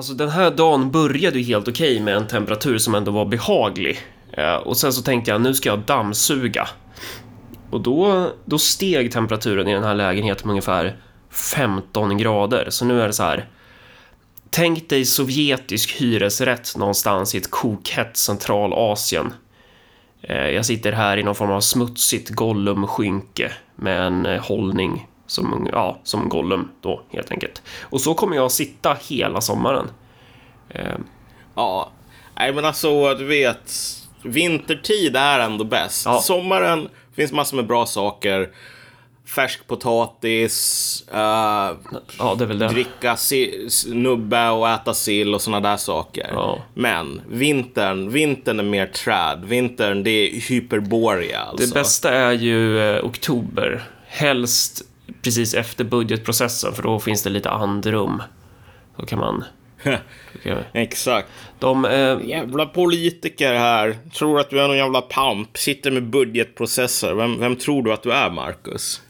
Alltså den här dagen började ju helt okej med en temperatur som ändå var behaglig. Eh, och sen så tänkte jag, nu ska jag dammsuga. Och då, då steg temperaturen i den här lägenheten med ungefär 15 grader. Så nu är det så här. Tänk dig sovjetisk hyresrätt någonstans i ett kokhett centralasien. Eh, jag sitter här i någon form av smutsigt Gollum-skynke med en eh, hållning som, ja, som Gollum då helt enkelt. Och så kommer jag att sitta hela sommaren. Eh, Ja, nej men alltså du vet, vintertid är ändå bäst. Ja. Sommaren finns massor med bra saker. Färsk potatis, eh, Ja, det det. dricka nubbe och äta sill och såna där saker. Ja. Men vintern, vintern är mer träd. Vintern, det är hyperborea alltså. Det bästa är ju eh, oktober. Helst precis efter budgetprocessen, för då finns det lite andrum. Då kan man... då Exakt. De, eh, Jävla politiker här. Tror att du är någon jävla pamp. Sitter med budgetprocesser. Vem, vem tror du att du är, Marcus?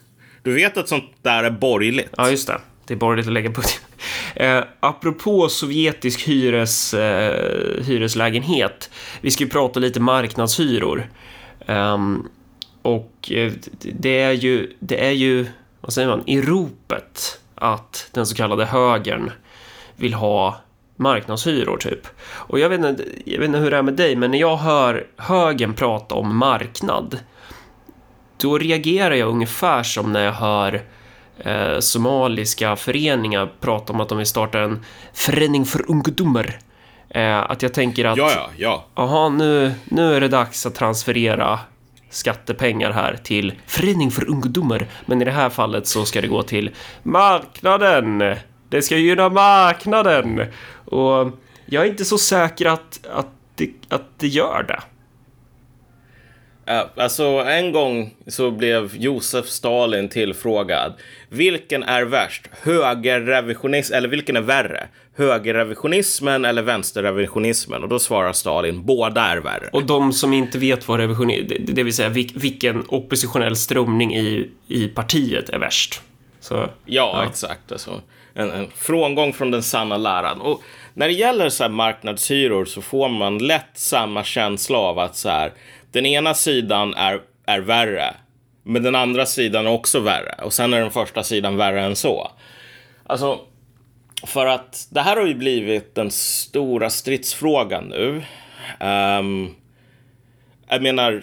Du vet att sånt där är borgerligt? ja, just det. Det är borgerligt att lägga på Eh, apropå sovjetisk hyres, eh, hyreslägenhet. Vi ska ju prata lite marknadshyror. Ehm, och eh, det är ju, det är ju, vad säger man, i ropet att den så kallade högern vill ha marknadshyror typ. Och jag vet, inte, jag vet inte hur det är med dig, men när jag hör högern prata om marknad, då reagerar jag ungefär som när jag hör eh, somaliska föreningar prata om att de vill starta en förening för ungdomar. Eh, att jag tänker att, Ja, ja, ja. nu, nu är det dags att transferera skattepengar här till Förening för ungdomar. Men i det här fallet så ska det gå till marknaden. Det ska gynna marknaden. Och jag är inte så säker att, att, det, att det gör det. Alltså, en gång så blev Josef Stalin tillfrågad. Vilken är värst? Högerrevisionism, eller vilken är värre? Högerrevisionismen eller vänsterrevisionismen? Och då svarar Stalin, båda är värre. Och de som inte vet vad revision är, det, vill säga vil- vilken oppositionell strömning i, i partiet är värst. Så, Ja, exakt. Alltså, en, en frångång från den sanna läran. Och när det gäller så här marknadshyror så får man lätt samma känsla av att så här, den ena sidan är, är värre, men den andra sidan är också värre. Och sen är den första sidan värre än så. Alltså, för att det här har ju blivit den stora stridsfrågan nu. Um, jag menar,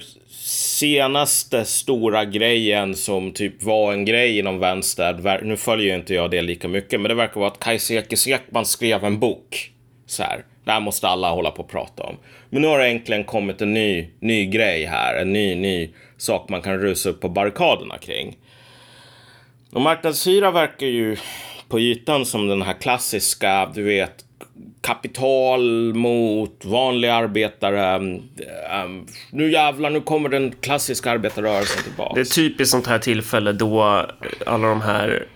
senaste stora grejen som typ var en grej inom vänster, nu följer ju inte jag det lika mycket, men det verkar vara att Kajsa Ekis Ekman skrev en bok. Så här, det här måste alla hålla på och prata om. Men nu har det äntligen kommit en ny, ny grej här, en ny, ny sak man kan rusa upp på barrikaderna kring. Och marknadshyra verkar ju på ytan som den här klassiska, du vet, kapital mot vanliga arbetare. Mm, mm, nu jävlar, nu kommer den klassiska arbetarrörelsen tillbaka. det är typiskt sånt här tillfälle då alla de här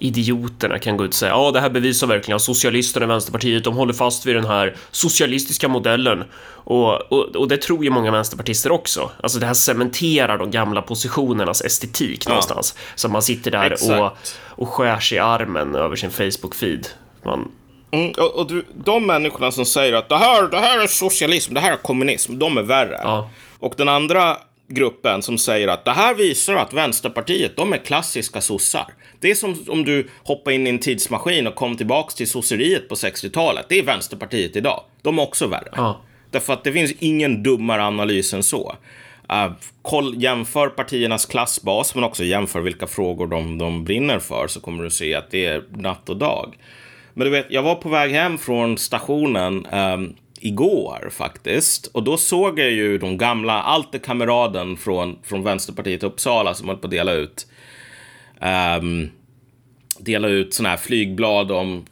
idioterna kan gå ut och säga ja, det här bevisar verkligen att socialisterna i Vänsterpartiet, de håller fast vid den här socialistiska modellen. Och, och, och det tror ju många vänsterpartister också. Alltså det här cementerar de gamla positionernas estetik någonstans. Så man sitter där och, och skär sig i armen över sin Facebook-feed. Man, Mm, och, och du, de människorna som säger att det här, det här är socialism, det här är kommunism, de är värre. Ja. Och den andra gruppen som säger att det här visar att Vänsterpartiet, de är klassiska sossar. Det är som om du hoppar in i en tidsmaskin och kom tillbaks till sosseriet på 60-talet. Det är Vänsterpartiet idag. De är också värre. Ja. Därför att det finns ingen dummare analys än så. Uh, koll, jämför partiernas klassbas, men också jämför vilka frågor de, de brinner för, så kommer du se att det är natt och dag. Men du vet, jag var på väg hem från stationen ehm, igår faktiskt. Och då såg jag ju de gamla alterkameraden från, från Vänsterpartiet Uppsala som höll på att dela ut ehm, dela ut såna här flygblad om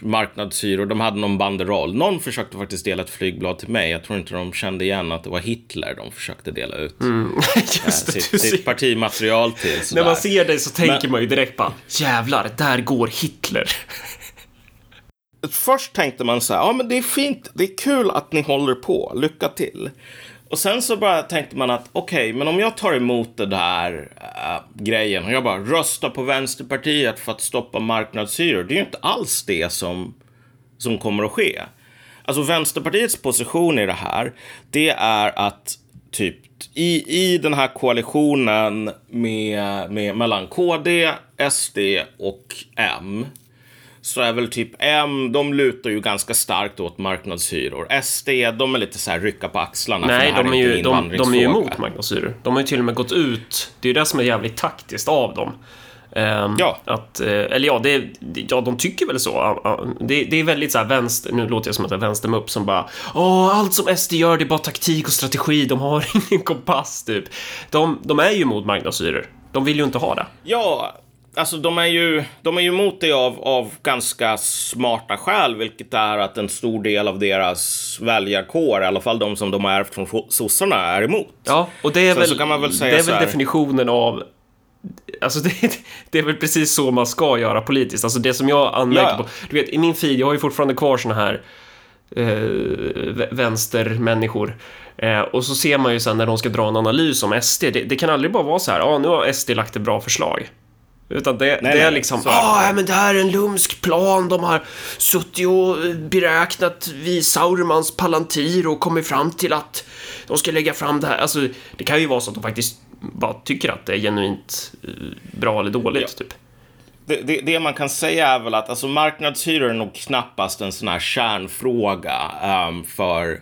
marknadshyror. De hade någon banderoll. Någon försökte faktiskt dela ett flygblad till mig. Jag tror inte de kände igen att det var Hitler de försökte dela ut just det, sitt, sitt partimaterial till. när sådär. man ser dig så tänker Men- man ju direkt bara jävlar, där går Hitler. Först tänkte man så här, ja men det är fint, det är kul att ni håller på, lycka till. Och sen så bara tänkte man att okej, men om jag tar emot den där äh, grejen och jag bara röstar på Vänsterpartiet för att stoppa marknadshyror. Det är ju inte alls det som som kommer att ske. Alltså Vänsterpartiets position i det här, det är att typ i, i den här koalitionen med, med, mellan KD, SD och M så är väl typ M, de lutar ju ganska starkt åt marknadshyror. SD, de är lite så här rycka på axlarna. Nej, de är, ju, de, de är ju emot marknadshyror. De har ju till och med gått ut. Det är ju det som är jävligt taktiskt av dem. Um, ja. Att, eh, eller ja, det, ja, de tycker väl så. Det, det är väldigt så här vänster, nu låter jag som att jag är vänstermupp som bara Åh, allt som SD gör det är bara taktik och strategi, de har ingen kompass typ. De, de är ju emot marknadshyror. De vill ju inte ha det. Ja, alltså de är ju, de är ju emot det av, av ganska smarta skäl, vilket är att en stor del av deras väljarkår, i alla fall de som de har ärvt från sossarna, är emot. Ja, och det är Sen väl, väl det är väl definitionen av Alltså det, det, är väl precis så man ska göra politiskt. Alltså det som jag anmärker ja. på. Du vet, i min feed, jag har ju fortfarande kvar såna här eh, vänstermänniskor. Eh, och så ser man ju sen när de ska dra en analys om SD. Det, det kan aldrig bara vara så här, ja ah, nu har SD lagt ett bra förslag. Utan det, nej, det är liksom, ah, men det här är en lumsk plan, de har suttit och beräknat vid Saurmans palantir och kommit fram till att de ska lägga fram det här. Alltså, det kan ju vara så att de faktiskt bara tycker att det är genuint eh, bra eller dåligt, ja. typ. Det, det, det, man kan säga är väl att alltså, marknadshyror är nog knappast en sån här kärnfråga um, för,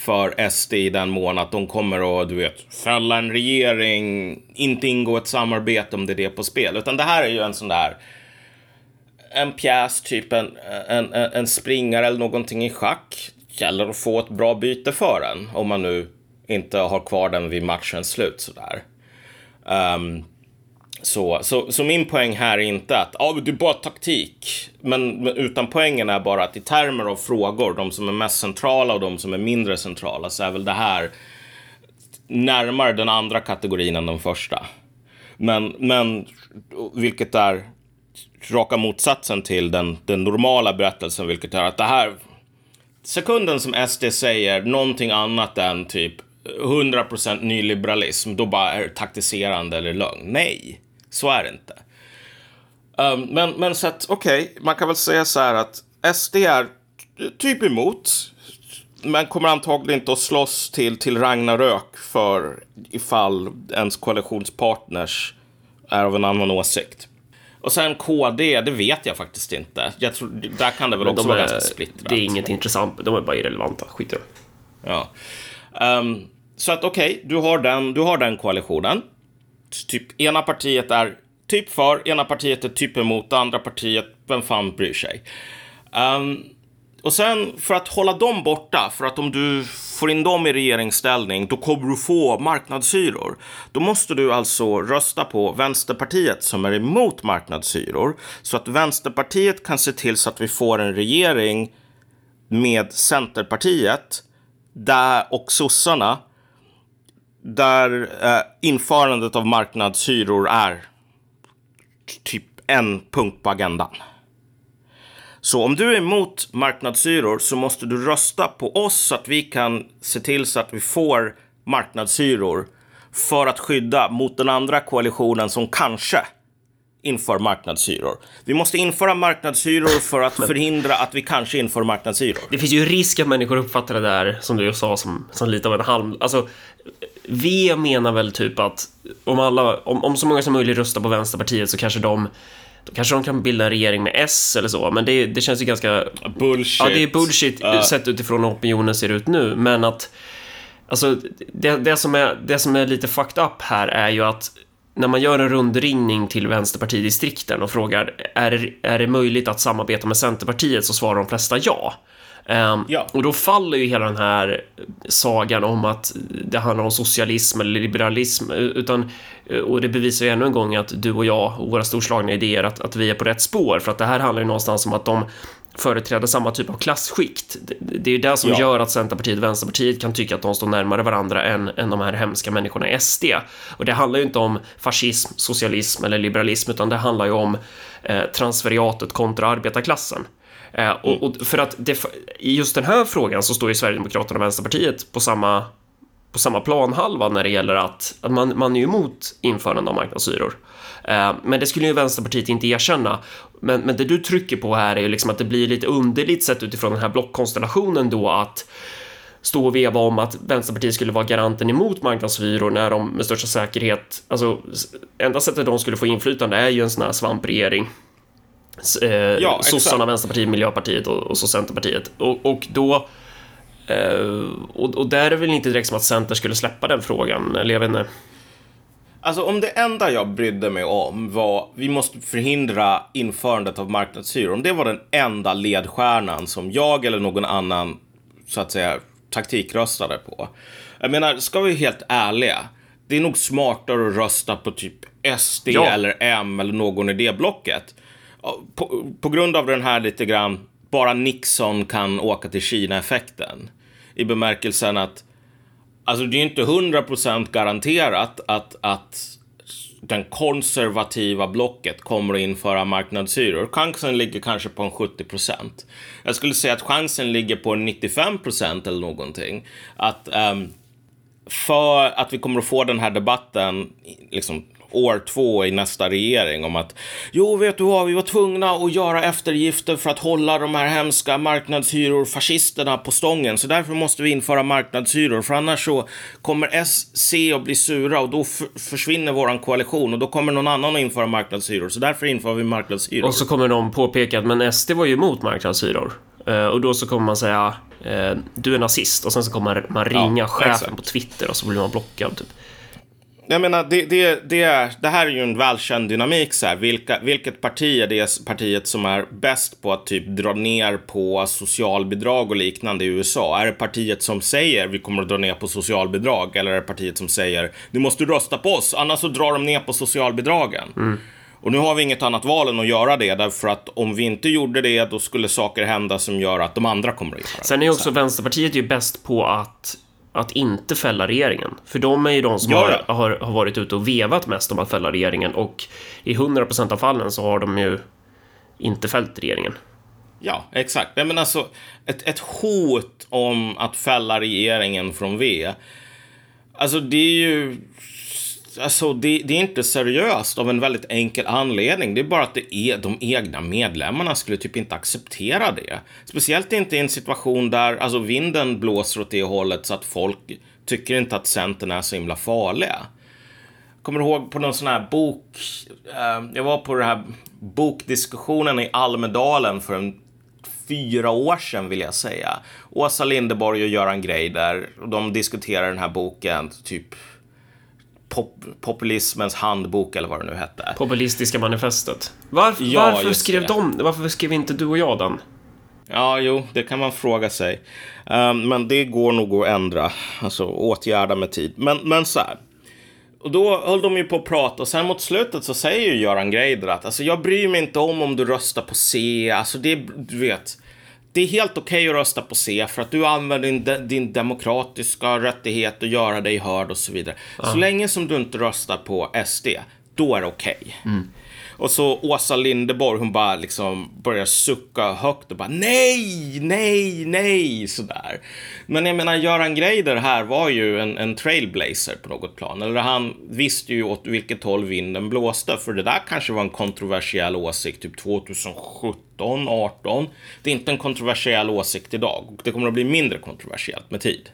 för SD i den mån att de kommer att, du vet, fälla en regering, inte ingå ett samarbete om det är det på spel. Utan det här är ju en sån där en pjäs, typ en, en, en springare eller någonting i schack. Gäller att få ett bra byte för den, om man nu inte har kvar den vid matchens slut sådär. Um, så, så, så min poäng här är inte att ah, det är bara taktik. Men, utan poängen är bara att i termer av frågor, de som är mest centrala och de som är mindre centrala, så är väl det här närmare den andra kategorin än den första. Men, men vilket är raka motsatsen till den, den normala berättelsen, vilket är att det här sekunden som SD säger någonting annat än typ 100% nyliberalism, då bara är det taktiserande eller lögn. Nej, så är det inte. Um, men, men så att, okej, okay, man kan väl säga så här att SD är typ emot, men kommer antagligen inte att slåss till, till Ragnarök för ifall ens koalitionspartners är av en annan åsikt. Och sen KD, det vet jag faktiskt inte. Jag tror, där kan det väl men också de vara ganska splittrat. Det är inget intressant, de är bara irrelevanta. Skit i dem. Ja. Um, så att okej, okay, du, har den, du har den koalitionen. Typ ena partiet är typ för, ena partiet är typ emot, det andra partiet, vem fan bryr sig? Um, och sen för att hålla dem borta, för att om du får in dem i regeringsställning, då kommer du få marknadshyror. Då måste du alltså rösta på Vänsterpartiet som är emot marknadshyror, så att Vänsterpartiet kan se till så att vi får en regering med Centerpartiet där, och sossarna där eh, införandet av marknadshyror är typ en punkt på agendan. Så om du är emot marknadshyror så måste du rösta på oss så att vi kan se till så att vi får marknadshyror för att skydda mot den andra koalitionen som kanske inför marknadshyror. Vi måste införa marknadshyror för att förhindra att vi kanske inför marknadshyror. Det finns ju risk att människor uppfattar det där, som du sa, som, som lite av en halm... Alltså, V menar väl typ att om, alla, om, om så många som möjligt röstar på Vänsterpartiet så kanske de då kanske de kan bilda en regering med S eller så, men det, det känns ju ganska... Bullshit. Ja, det är bullshit uh. sett utifrån hur opinionen ser ut nu, men att... Alltså, det, det, som är, det som är lite fucked up här är ju att när man gör en rundringning till vänsterpartidistrikten och frågar är, är det möjligt att samarbeta med Centerpartiet så svarar de flesta ja. Um, ja. Och då faller ju hela den här sagan om att det handlar om socialism eller liberalism, utan, och det bevisar ju ännu en gång att du och jag och våra storslagna idéer att, att vi är på rätt spår, för att det här handlar ju någonstans om att de företräder samma typ av klassskikt. Det är ju det som ja. gör att Centerpartiet och Vänsterpartiet kan tycka att de står närmare varandra än, än de här hemska människorna i SD. Och det handlar ju inte om fascism, socialism eller liberalism, utan det handlar ju om eh, transferiatet kontra arbetarklassen. Eh, och, och, för att det, i just den här frågan så står ju Sverigedemokraterna och Vänsterpartiet på samma på samma planhalva när det gäller att, att man, man är ju emot införande av marknadshyror. Eh, men det skulle ju Vänsterpartiet inte erkänna. Men, men det du trycker på här är ju liksom att det blir lite underligt sett utifrån den här blockkonstellationen då att stå och veva om att Vänsterpartiet skulle vara garanten emot marknadshyror när de med största säkerhet, alltså enda sättet de skulle få inflytande är ju en sån här svampriggering. Eh, ja, Sossarna, Vänsterpartiet, Miljöpartiet och, och så Centerpartiet. Och, och då eh, och, och där är det väl inte direkt som att Center skulle släppa den frågan, eller jag vet inte. Alltså om det enda jag brydde mig om var vi måste förhindra införandet av marknadshyror. Om det var den enda ledstjärnan som jag eller någon annan så att säga taktikröstade på. Jag menar, ska vi vara helt ärliga. Det är nog smartare att rösta på typ SD ja. eller M eller någon i det blocket. På, på grund av den här lite grann, bara Nixon kan åka till Kina-effekten. I bemärkelsen att, alltså det är inte hundra procent garanterat att, att den konservativa blocket kommer att införa marknadshyror. Chansen ligger kanske på en 70 procent. Jag skulle säga att chansen ligger på en 95 procent eller någonting. Att um, för att vi kommer att få den här debatten liksom år två i nästa regering om att jo, vet du vad, vi var tvungna att göra eftergifter för att hålla de här hemska marknadshyror, fascisterna på stången, så därför måste vi införa marknadshyror, för annars så kommer SC att bli sura och då försvinner våran koalition och då kommer någon annan att införa marknadshyror, så därför inför vi marknadshyror. Och så kommer de påpeka att men SD var ju emot marknadshyror. Uh, och då så kommer man säga uh, du är nazist och sen så kommer man ringa ja, chefen exakt. på Twitter och så blir man blockad. Typ jag menar, det, det, det, är, det här är ju en välkänd dynamik. Så här. Vilka, vilket parti är det partiet som är bäst på att typ dra ner på socialbidrag och liknande i USA? Är det partiet som säger vi kommer att dra ner på socialbidrag eller är det partiet som säger du måste rösta på oss annars så drar de ner på socialbidragen? Mm. Och nu har vi inget annat val än att göra det därför att om vi inte gjorde det då skulle saker hända som gör att de andra kommer att göra det. Sen är också Vänsterpartiet ju bäst på att att inte fälla regeringen. För de är ju de som har, har, har, varit ute och vevat mest om att fälla regeringen och i 100% av fallen så har de ju inte fällt regeringen. Ja, exakt. Men alltså, ett, ett hot om att fälla regeringen från V. Alltså, det är ju alltså, det, det, är inte seriöst av en väldigt enkel anledning. Det är bara att det är de egna medlemmarna skulle typ inte acceptera det. Speciellt inte i en situation där alltså, vinden blåser åt det hållet så att folk tycker inte att Centern är så himla farliga. kommer ihåg på någon sån här bok. Eh, jag var på den här bokdiskussionen i Almedalen för en fyra år sedan vill jag säga. Åsa Lindeborg och Göran Greider. Och de diskuterar den här boken typ pop, populismens handbok eller vad det nu hette. Populistiska manifestet. Varför, ja, varför skrev de, varför skrev inte du och jag den? Ja, jo, det kan man fråga sig. Um, men det går nog att ändra, alltså åtgärda med tid. Men, men så här. Och då höll de ju på att prata och sen mot slutet så säger ju Göran Greider att alltså, jag bryr mig inte om om du röstar på C. Alltså det, du vet det är helt okej okay att rösta på C för att du använder din, din demokratiska rättighet att göra dig hörd och så vidare. Ja. Så länge som du inte röstar på SD, då är det okej. Okay. Mm. Och så Åsa Lindeborg, hon bara liksom börjar sucka högt och bara nej, nej, nej, sådär. Men jag menar, Göran Greider här var ju en, en trailblazer på något plan. Eller han visste ju åt vilket håll vinden blåste, för det där kanske var en kontroversiell åsikt typ 2017, 18. Det är inte en kontroversiell åsikt idag och det kommer att bli mindre kontroversiellt med tid.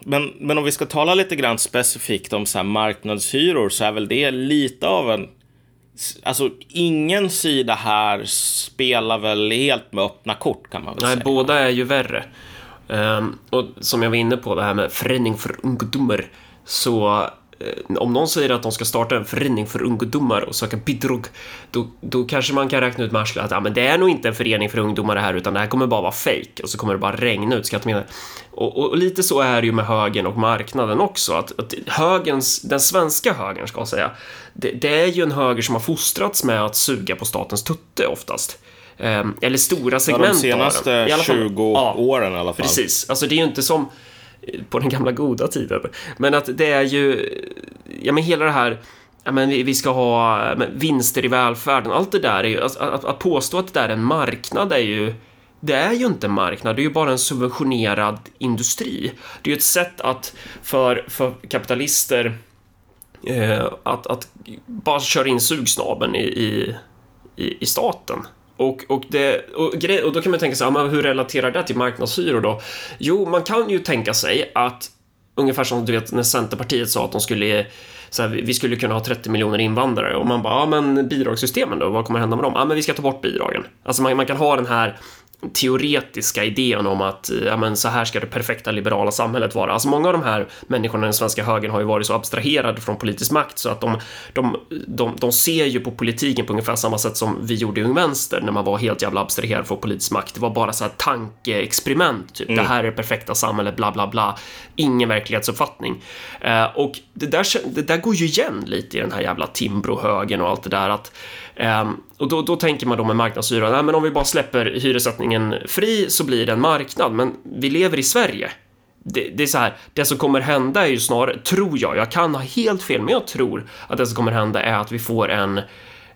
Men, men om vi ska tala lite grann specifikt om så här marknadshyror så är väl det lite av en... Alltså ingen sida här spelar väl helt med öppna kort kan man väl Nej, säga. båda är ju värre. Um, och som jag var inne på, det här med förening för ungdomar, så om någon säger att de ska starta en förening för ungdomar och söka bidrag, då, då kanske man kan räkna ut med att ja, men det är nog inte en förening för ungdomar det här, utan det här kommer bara vara fake och så kommer det bara regna ut skattemedel. Och, och, och, lite så är det ju med högern och marknaden också, att, att högens, den svenska högern ska jag säga, det, det är ju en höger som har fostrats med att suga på statens tutte oftast. Um, eller stora segment ja, de senaste av den. 20 ja, åren i alla fall. Precis, alltså det är ju inte som på den gamla goda tiden. Men att det är ju, ja men hela det här, ja men vi ska ha vinster i välfärden, allt det där är ju, alltså, att, att, att påstå att det där är en marknad är ju det är ju inte en marknad, det är ju bara en subventionerad industri. Det är ju ett sätt att för, för kapitalister eh, att, att bara köra in sugsnabeln i, i, i staten. Och, och, det, och, grej, och då kan man tänka sig, ja, hur relaterar det till marknadshyror då? Jo, man kan ju tänka sig att ungefär som du vet när Centerpartiet sa att de skulle så här, vi skulle kunna ha 30 miljoner invandrare och man bara, ja men bidragssystemen då, vad kommer hända med dem? Ja men vi ska ta bort bidragen. Alltså man, man kan ha den här teoretiska idén om att ja, men så här ska det perfekta liberala samhället vara. Alltså många av de här människorna i den svenska högern har ju varit så abstraherade från politisk makt så att de, de, de, de ser ju på politiken på ungefär samma sätt som vi gjorde i Ung Vänster när man var helt jävla abstraherad från politisk makt. Det var bara så här tankeexperiment, typ. Mm. Det här är det perfekta samhället, bla bla bla. Ingen verklighetsuppfattning. Eh, och det där, det där går ju igen lite i den här jävla Timbrohögen och allt det där att Um, och då, då, tänker man då med marknadshyra, nej men om vi bara släpper hyressättningen fri så blir det en marknad, men vi lever i Sverige. Det, det, är så här, det som kommer hända är ju snarare, tror jag, jag kan ha helt fel, men jag tror att det som kommer hända är att vi får en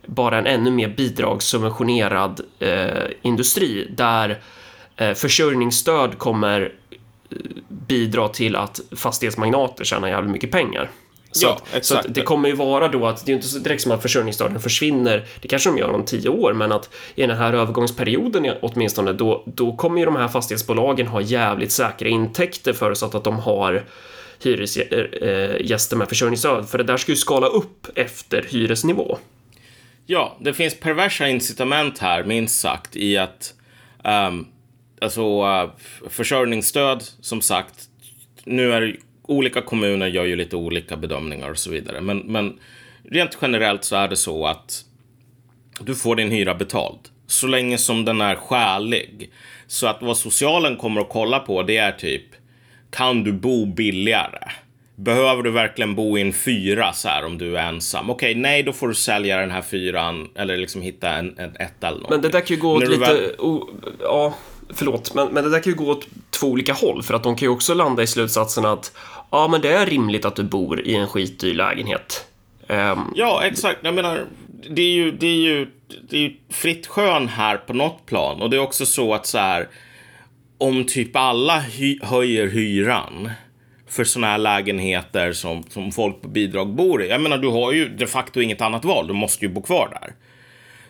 bara en ännu mer bidragssubventionerad eh, industri där eh, försörjningsstöd kommer eh, bidra till att fastighetsmagnater tjänar jävligt mycket pengar. Så, ja, att, så att det kommer ju vara då att det är inte direkt som att försörjningsstöden försvinner. Det kanske de gör om tio år, men att i den här övergångsperioden åtminstone, då, då kommer ju de här fastighetsbolagen ha jävligt säkra intäkter förutsatt att de har hyresgäster med försörjningsstöd, för det där ska ju skala upp efter hyresnivå. Ja, det finns perversa incitament här, minst sagt, i att um, alltså uh, försörjningsstöd, som sagt, nu är olika kommuner gör ju lite olika bedömningar och så vidare. Men, men rent generellt så är det så att du får din hyra betald så länge som den är skälig. Så att vad socialen kommer att kolla på det är typ kan du bo billigare? Behöver du verkligen bo i en fyra så här om du är ensam? Okej, okay, nej, då får du sälja den här fyran eller liksom hitta en, en etta eller något. Men det där kan ju gå åt lite... Väl... Oh, ja, förlåt, men, men det där kan ju gå åt två olika håll för att de kan ju också landa i slutsatsen att ja, men det är rimligt att du bor i en skitdyr lägenhet. Um, ja, exakt. Jag menar, det är ju, det är ju, det är ju fritt skön här på något plan och det är också så att så här om typ alla hy höjer hyran för sådana här lägenheter som, som folk på bidrag bor i. Jag menar, du har ju de facto inget annat val. Du måste ju bo kvar där.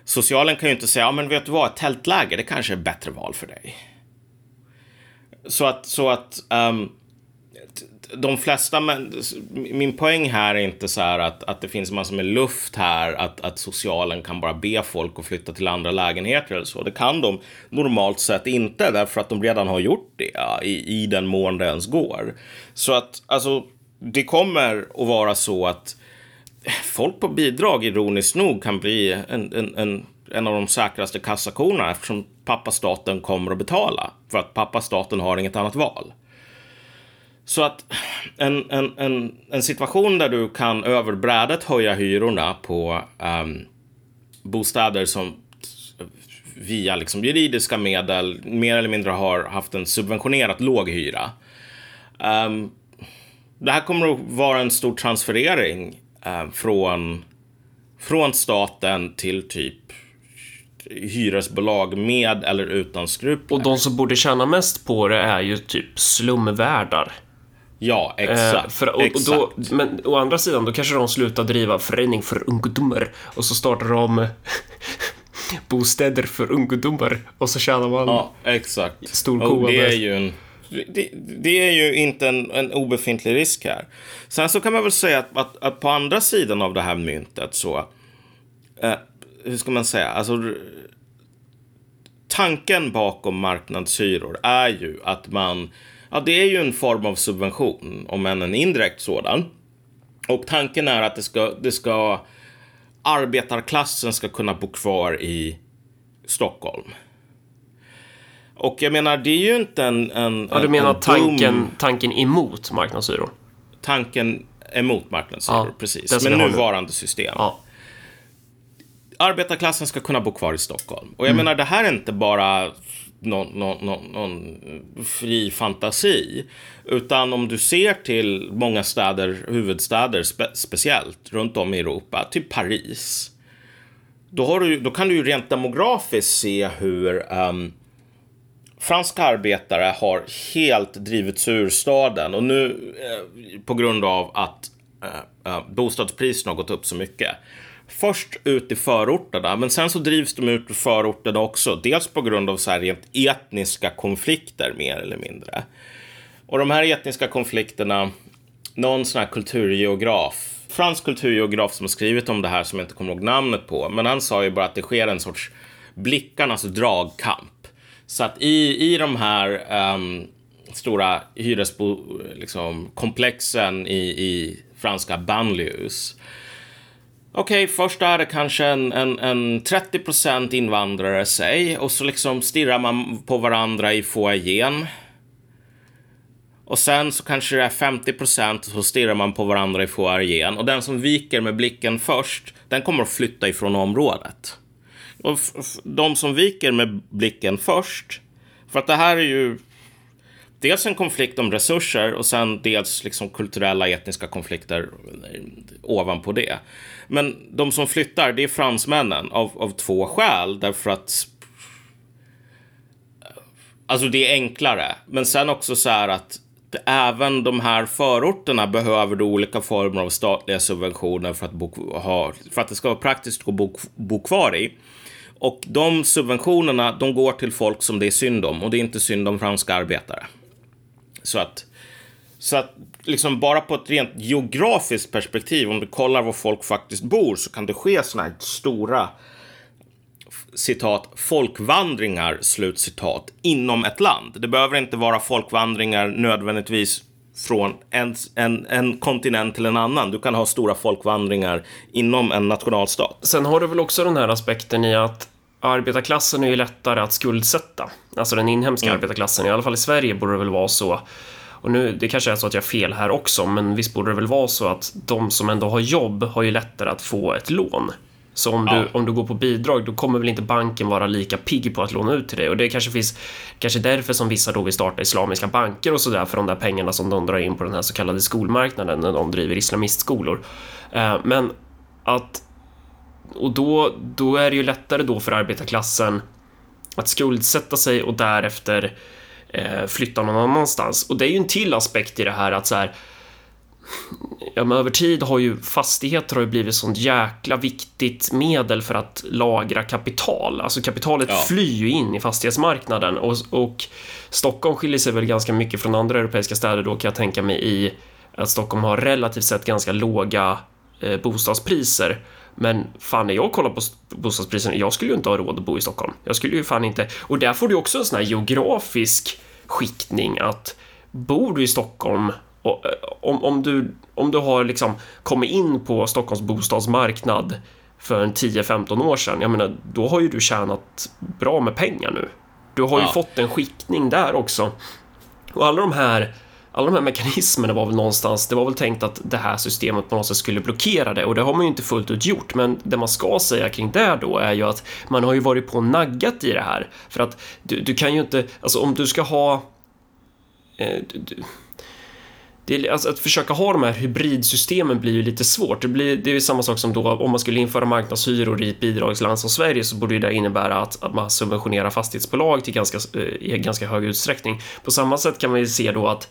Socialen kan ju inte säga, ja men vet du vad, ett tältläger, det kanske är ett bättre val för dig. Så att, så att um, de flesta, men min poäng här är inte så här att, att det finns massor med luft här, att, att socialen kan bara be folk att flytta till andra lägenheter eller så. Det kan de normalt sett inte, därför att de redan har gjort det ja, i, i den mån det ens går. Så att, alltså, det kommer att vara så att folk på bidrag, ironiskt nog, kan bli en, en, en, en av de säkraste kassakorna eftersom pappa staten kommer att betala för att pappa staten har inget annat val. Så att en, en, en, en situation där du kan över brädet höja hyrorna på um, bostäder som via liksom juridiska medel mer eller mindre har haft en subventionerat låg hyra. Um, det här kommer att vara en stor transferering uh, från, från staten till typ hyresbolag med eller utan skrupler. Och de som borde tjäna mest på det är ju typ slumvärdar. Ja, exakt. Eh, för, och, exakt. Och då, men å andra sidan, då kanske de slutar driva förening för ungdomar och så startar de bostäder för ungdomar och så tjänar man ja, exakt. stor det är ju en det, det, är ju inte en, en obefintlig risk här. Sen så kan man väl säga att, att, att på andra sidan av det här myntet så, eh, hur ska man säga, alltså tanken bakom marknadshyror är ju att man Ja, det är ju en form av subvention, om än en indirekt sådan. Och tanken är att det ska, det ska arbetarklassen ska kunna bo kvar i Stockholm. Och jag menar, det är ju inte en... en ja, du menar tanken, dum... tanken emot marknadshyror? Tanken emot marknadshyror, ja, precis. Med nuvarande system. Ja. Arbetarklassen ska kunna bo kvar i Stockholm. Och jag mm. menar, det här är inte bara någon, någon, någon, någon, fri fantasi. Utan om du ser till många städer, huvudstäder spe, speciellt runt om i Europa, typ Paris. Då, har du, då kan du ju rent demografiskt se hur um, franska arbetare har helt drivits ur staden och nu eh, på grund av att eh, eh, bostadspriserna har gått upp så mycket. Först ut i förorterna, men sen så drivs de ut ur förorterna också. Dels på grund av så här rent etniska konflikter mer eller mindre. Och de här etniska konflikterna, någon sån här kulturgeograf fransk kulturgeograf som har skrivit om det här som jag inte kommer ihåg namnet på. Men han sa ju bara att det sker en sorts blickarnas dragkamp. Så att i, i de här um, stora hyreskomplexen liksom, i, i franska banlieues. Okej, okay, först är det kanske en, en, en 30% invandrare sig och så liksom stirrar man på varandra i foajén. Och sen så kanske det är 50 procent så stirrar man på varandra i foajén. Och den som viker med blicken först, den kommer att flytta ifrån området. Och de som viker med blicken först, för att det här är ju dels en konflikt om resurser och sen dels liksom kulturella etniska konflikter ovanpå det. Men de som flyttar, det är fransmännen av, av två skäl. Därför att Alltså det är enklare. Men sen också så här att även de här förorterna behöver då olika former av statliga subventioner för att, bo, ha, för att det ska vara praktiskt att bo, bo kvar i. Och de subventionerna, de går till folk som det är synd om och det är inte synd om franska arbetare. Så att, så att liksom bara på ett rent geografiskt perspektiv, om du kollar var folk faktiskt bor, så kan det ske sådana här stora citat, folkvandringar, slut citat, inom ett land. Det behöver inte vara folkvandringar nödvändigtvis från en, en, en kontinent till en annan. Du kan ha stora folkvandringar inom en nationalstat. Sen har du väl också den här aspekten i att arbetarklassen är ju lättare att skuldsätta. Alltså den inhemska mm. arbetarklassen, i alla fall i Sverige borde det väl vara så. Och nu, det kanske är så att jag har fel här också, men visst borde det väl vara så att de som ändå har jobb har ju lättare att få ett lån. Så om, ja. du, om du går på bidrag, då kommer väl inte banken vara lika pigg på att låna ut till dig. Och det kanske finns, kanske därför som vissa då vill starta islamiska banker och sådär för de där pengarna som de drar in på den här så kallade skolmarknaden när de driver islamistskolor. Eh, men att, och då, då är det ju lättare då för arbetarklassen att skuldsätta sig och därefter eh, flytta någon annanstans. Och det är ju en till aspekt i det här att så här, ja, men över tid har ju fastigheter har ju blivit sånt jäkla viktigt medel för att lagra kapital. Alltså kapitalet ja. flyr ju in i fastighetsmarknaden och, och Stockholm skiljer sig väl ganska mycket från andra europeiska städer då kan jag tänka mig i att Stockholm har relativt sett ganska låga eh, bostadspriser. Men fan, när jag kollar på bostadspriserna, jag skulle ju inte ha råd att bo i Stockholm. Jag skulle ju fan inte. Och där får du också en sån här geografisk skiktning att bor du i Stockholm och, eh, om, om, du, om du har liksom kommit in på Stockholms bostadsmarknad för en 10-15 år sedan, jag menar, då har ju du tjänat bra med pengar nu. Du har ju ja. fått en skiktning där också. Och alla de här alla de här mekanismerna var väl någonstans, det var väl tänkt att det här systemet på något sätt skulle blockera det och det har man ju inte fullt ut gjort. Men det man ska säga kring det då är ju att man har ju varit på och naggat i det här. För att du, du kan ju inte, alltså om du ska ha eh, du, det alltså, att försöka ha de här hybridsystemen blir ju lite svårt. Det, blir, det är samma sak som då om man skulle införa marknadshyror i ett bidragsland som Sverige så borde det innebära att, att man subventionerar fastighetsbolag till ganska, eh, i ganska hög utsträckning. På samma sätt kan man ju se då att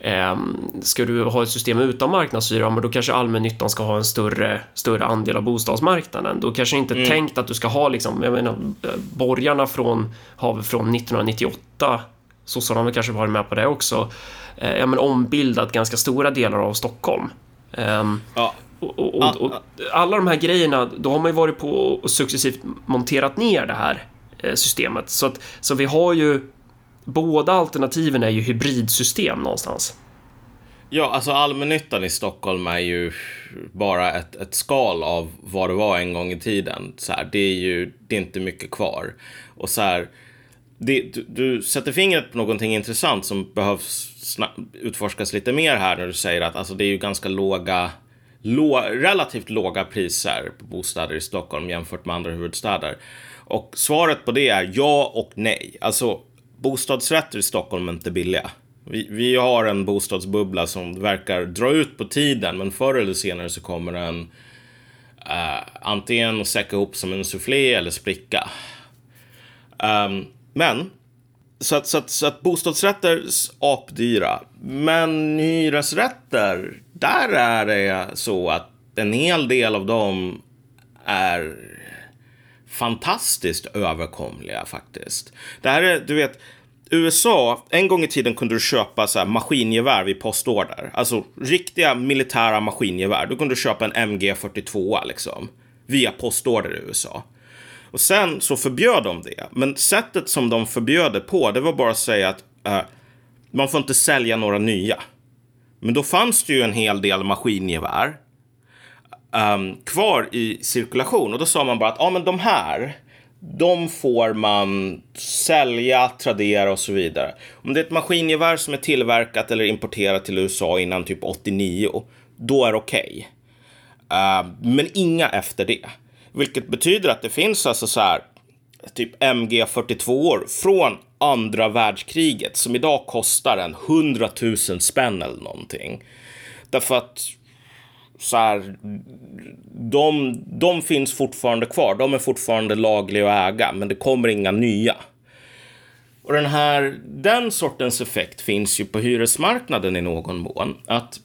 eh, ska du ha ett system utan marknadshyra, men då kanske allmännyttan ska ha en större, större andel av bostadsmarknaden. Då kanske inte mm. tänkt att du ska ha liksom, jag menar, eh, borgarna från, har från 1998 sossarna har kanske varit med på det också, eh, ja, men ombildat ganska stora delar av Stockholm. Um, ja. Och, och, och, alla de här grejerna, då har man ju varit på och successivt monterat ner det här eh, systemet. Så, att, så vi har ju, båda alternativen är ju hybridsystem någonstans. Ja, alltså allmännyttan i Stockholm är ju bara ett, ett skal av vad det var en gång i tiden. Så här, det är ju det är inte mycket kvar. Och så här, det, du, du, sätter fingret på någonting intressant som behövs utforskas lite mer här när du säger att alltså, det är ju ganska låga, lå, relativt låga priser på bostäder i Stockholm jämfört med andra huvudstäder. Och svaret på det är ja och nej. Alltså bostadsrätter i Stockholm är inte billiga. Vi, vi har en bostadsbubbla som verkar dra ut på tiden, men förr eller senare så kommer den uh, antingen att säcka ihop som en soufflé eller spricka. Um, men så, att, så, att, så att bostadsrätter apdyra. Men hyresrätter, där är det så att en hel del av dem är fantastiskt överkomliga faktiskt. Det här är, du vet, USA, en gång i tiden kunde du köpa så här maskingevär vid postorder. Alltså riktiga militära maskingevär. Du kunde köpa en MG42 liksom. Via postorder i USA. Och sen så förbjöd de det. Men sättet som de förbjöd det på, det var bara att säga att uh, man får inte sälja några nya. Men då fanns det ju en hel del maskingevär um, kvar i cirkulation. Och då sa man bara att ja, men de här, de får man sälja, tradera och så vidare. Om det är ett maskingevär som är tillverkat eller importerat till USA innan typ 89, då är det okej. Okay. Uh, men inga efter det. Vilket betyder att det finns alltså så här typ MG42 från andra världskriget som idag kostar en 100 000 spänn eller någonting. Därför att så här, de, de finns fortfarande kvar. De är fortfarande lagliga att äga, men det kommer inga nya. Och den här, den sortens effekt finns ju på hyresmarknaden i någon mån. Att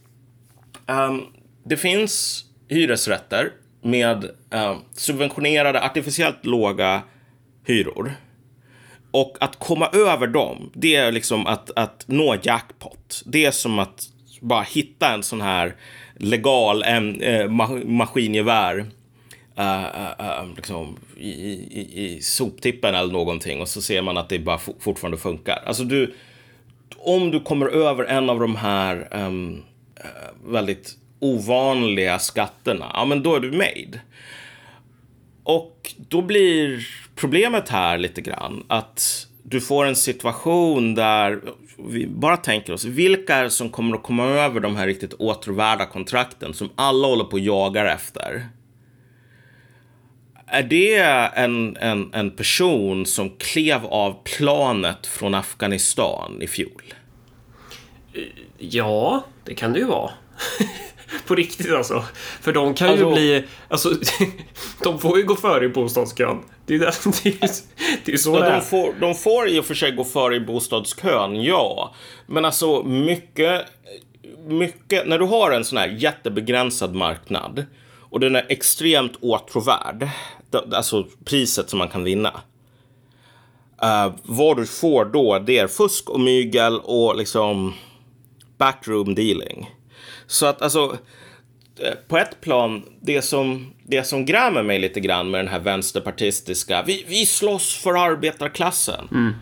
um, det finns hyresrätter med eh, subventionerade, artificiellt låga hyror. Och att komma över dem, det är liksom att, att nå jackpot. Det är som att bara hitta en sån här legal äh, maskingevär eh, eh, eh liksom, i, i, i soptippen eller någonting och så ser man att det bara fortfarande funkar. Alltså du, om du kommer över en av de här ehm, eh, väldigt ovanliga skatterna, ja men då är du made. Och då blir problemet här lite grann att du får en situation där vi bara tänker oss, vilka är det som kommer att komma över de här riktigt återvärda kontrakten som alla håller på och jagar efter? Är det en, en, en person som klev av planet från Afghanistan i fjol? Ja, det kan det ju vara. på riktigt alltså. För de kan alltså, ju bli, alltså, de får ju gå före i bostadskön. Det är, det, är, det är så ja, det är. De får, de får i och för sig gå före i bostadskön, ja. Men alltså mycket, mycket, när du har en sån här jättebegränsad marknad och den är extremt åtråvärd, alltså priset som man kan vinna. Uh, vad du får då, det är fusk och mygel och liksom backroom dealing. Så att alltså, eh, på ett plan, det som, det som grämer mig lite grann med den här vänsterpartistiska, vi, vi slåss för arbetarklassen. Mm.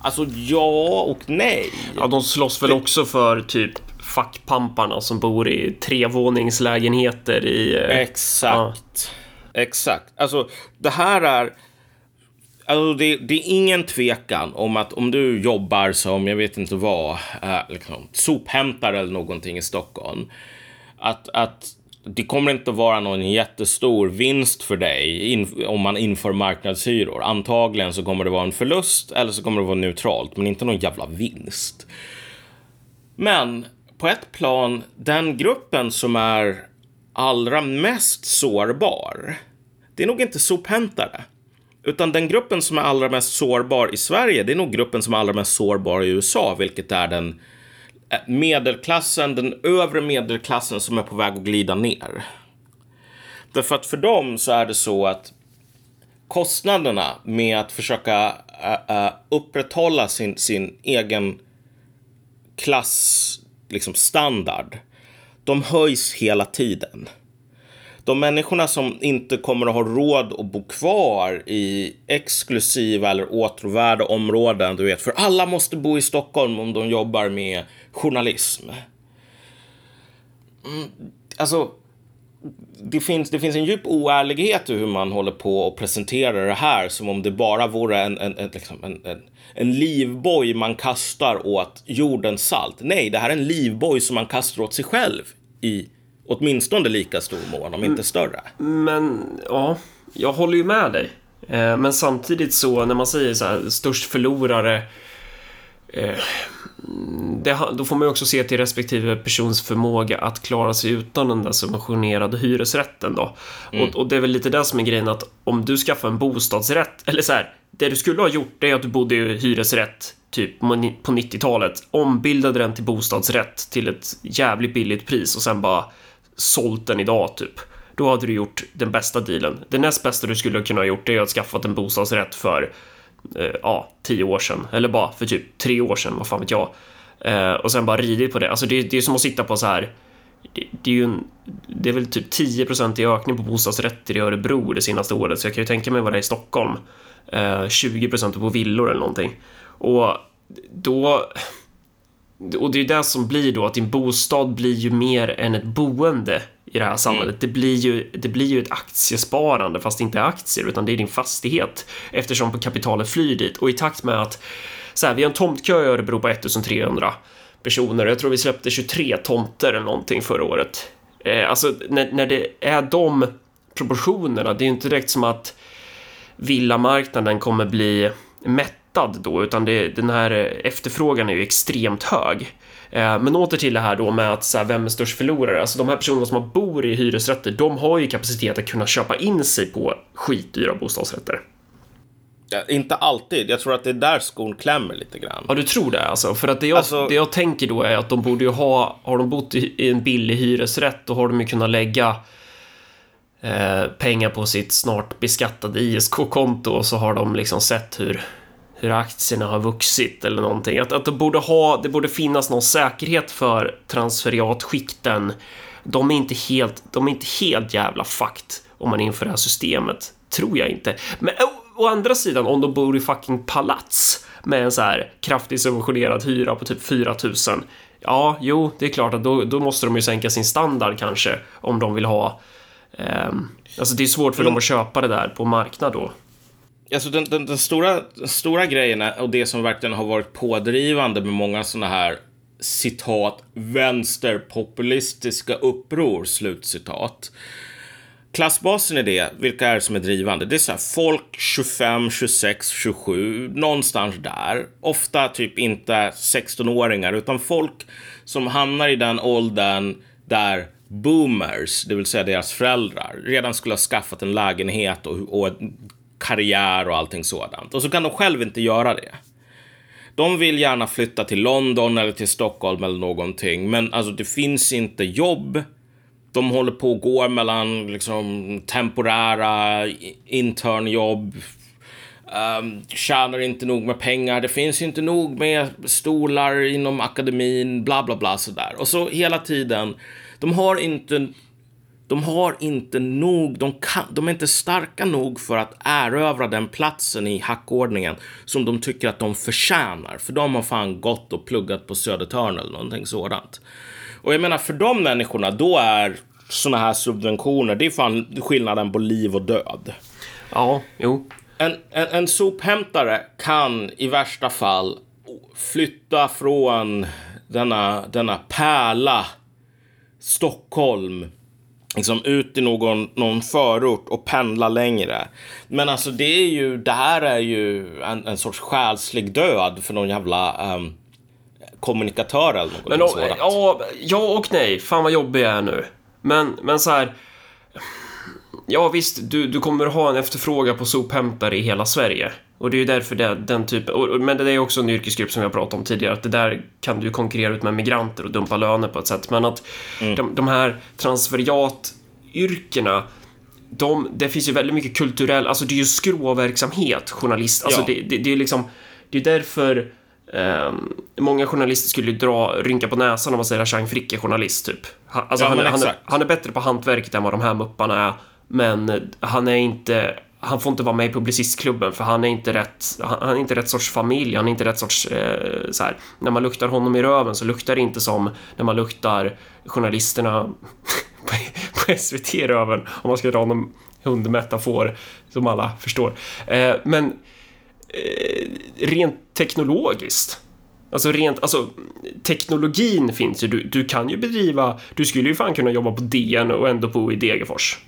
Alltså ja och nej. Ja, de slåss väl också för typ fackpamparna som bor i trevåningslägenheter i... Eh, Exakt. Ja. Exakt. Alltså, det här är... Alltså det, det, är ingen tvekan om att om du jobbar som, jag vet inte vad, eh, liksom, sophämtare eller någonting i Stockholm. Att, att det kommer inte att vara någon jättestor vinst för dig in, om man inför marknadshyror. Antagligen så kommer det vara en förlust eller så kommer det vara neutralt, men inte någon jävla vinst. Men på ett plan, den gruppen som är allra mest sårbar, det är nog inte sophämtare. Utan den gruppen som är allra mest sårbar i Sverige, det är nog gruppen som är allra mest sårbar i USA, vilket är den eh, medelklassen, den övre medelklassen som är på väg att glida ner. Därför att för dem så är det så att kostnaderna med att försöka uh, uh, upprätthålla sin, sin egen klass, liksom standard, de höjs hela tiden de människorna som inte kommer att ha råd att bo kvar i exklusiva eller åtråvärda områden, du vet, för alla måste bo i Stockholm om de jobbar med journalism. Mm, alltså, det finns, det finns en djup oärlighet i hur man håller på och presenterar det här som om det bara vore en, en, en, liksom en, en, en livboj man kastar åt jordens salt. Nej, det här är en livboj som man kastar åt sig själv i åtminstone lika stor mån, om inte större. Men ja, jag håller ju med dig. Eh, men samtidigt så när man säger så här, störst förlorare eh, det, då får man ju också se till respektive persons förmåga att klara sig utan den där subventionerade hyresrätten då. Mm. Och, och, det är väl lite det som är grejen att om du skaffar en bostadsrätt, eller så här, det du skulle ha gjort det är att du bodde i hyresrätt typ på 90-talet, ombildade den till bostadsrätt till ett jävligt billigt pris och sen bara sålt den idag typ. Då hade du gjort den bästa dealen. Det näst bästa du skulle kunna ha gjort är att skaffat en bostadsrätt för eh, ja, tio år sedan eller bara för typ tre år sedan, vad fan vet jag. Eh, och sen bara ridit på det. Alltså det, det är som att sitta på så här. Det, det är ju en, det är väl typ 10% i ökning på bostadsrätter i Örebro det senaste året, så jag kan ju tänka mig vad det är i Stockholm. Eh, 20 på villor eller någonting. Och då... Och det är det som blir då att din bostad blir ju mer än ett boende i det här samhället. Mm. Det, blir ju, det blir ju ett aktiesparande fast det inte är aktier utan det är din fastighet eftersom kapitalet flyr dit och i takt med att så här, vi har en tomtkö i Örebro på 1300 personer. Jag tror vi släppte 23 tomter eller någonting förra året. Eh, alltså när, när det är de proportionerna, det är ju inte direkt som att villamarknaden kommer bli mättad då, utan det, den här efterfrågan är ju extremt hög. Eh, men åter till det här då med att så här, vem är störst förlorare? Alltså de här personerna som bor i hyresrätter, de har ju kapacitet att kunna köpa in sig på skitdyra bostadsrätter. Ja, inte alltid. Jag tror att det är där skon klämmer lite grann. Ja, du tror det alltså? För att det jag, alltså... det jag tänker då är att de borde ju ha, har de bott i en billig hyresrätt, då har de ju kunnat lägga eh, pengar på sitt snart beskattade ISK-konto och så har de liksom sett hur hur aktierna har vuxit eller någonting. Att, att det, borde ha, det borde finnas någon säkerhet för transferiatskikten. De är inte helt, de är inte helt jävla fakt om man inför det här systemet. Tror jag inte. Men å, å andra sidan, om de bor i fucking palats med en så här kraftigt subventionerad hyra på typ 4000. Ja, jo, det är klart att då, då måste de ju sänka sin standard kanske om de vill ha Um, alltså det är svårt för mm. dem att köpa det där på marknad då. Alltså den, den, den, stora, den stora grejen och det som verkligen har varit pådrivande med många sådana här citat vänsterpopulistiska uppror, slutcitat. Klassbasen är det, vilka är det som är drivande? Det är så här, folk 25, 26, 27, någonstans där. Ofta typ inte 16-åringar, utan folk som hamnar i den åldern där boomers, det vill säga deras föräldrar, redan skulle ha skaffat en lägenhet och, och karriär och allting sådant. Och så kan de själv inte göra det. De vill gärna flytta till London eller till Stockholm eller någonting, men alltså det finns inte jobb. De håller på och går mellan liksom temporära internjobb, um, tjänar inte nog med pengar, det finns inte nog med stolar inom akademin, bla bla bla sådär. Och så hela tiden, de har inte de har inte nog, de, kan, de är inte starka nog för att erövra den platsen i hackordningen som de tycker att de förtjänar. För de har fan gått och pluggat på Södertörn eller någonting sådant. Och jag menar, för de människorna, då är såna här subventioner, det är fan skillnaden på liv och död. Ja, jo. En, en, en sophämtare kan i värsta fall flytta från denna, denna pärla Stockholm liksom ut i någon, någon förort och pendla längre. Men alltså det är ju, det här är ju en, en sorts själslig död för någon jävla um, kommunikatör eller något men, och, ja, ja och nej. Fan vad jobbig jag är nu. Men, men så här. Ja visst, du, du kommer ha en efterfrågan på sophämtare i hela Sverige. Och det är ju därför det, den typen, men det är också en yrkesgrupp som har pratat om tidigare, att det där kan du konkurrera ut med migranter och dumpa löner på ett sätt. Men att mm. de, de här transferiatyrkena, de, det finns ju väldigt mycket kulturell, alltså det är ju skråverksamhet, journalist, alltså ja. det, det, det, är liksom, det är därför Um, många journalister skulle ju dra, rynka på näsan om man säger att Chang Frick är journalist, typ. Alltså, ja, han, han, är, han, är, bättre på hantverket än vad de här mupparna är, men han är inte han får inte vara med i Publicistklubben för han är inte rätt, han är inte rätt sorts familj, han är inte rätt sorts, eh, så här, när man luktar honom i röven så luktar det inte som när man luktar journalisterna på SVT i röven, om man ska dra någon hundmetafor som alla förstår. Eh, men eh, rent teknologiskt Alltså rent, alltså teknologin finns ju, du, du kan ju bedriva, du skulle ju fan kunna jobba på DN och ändå bo i Degerfors.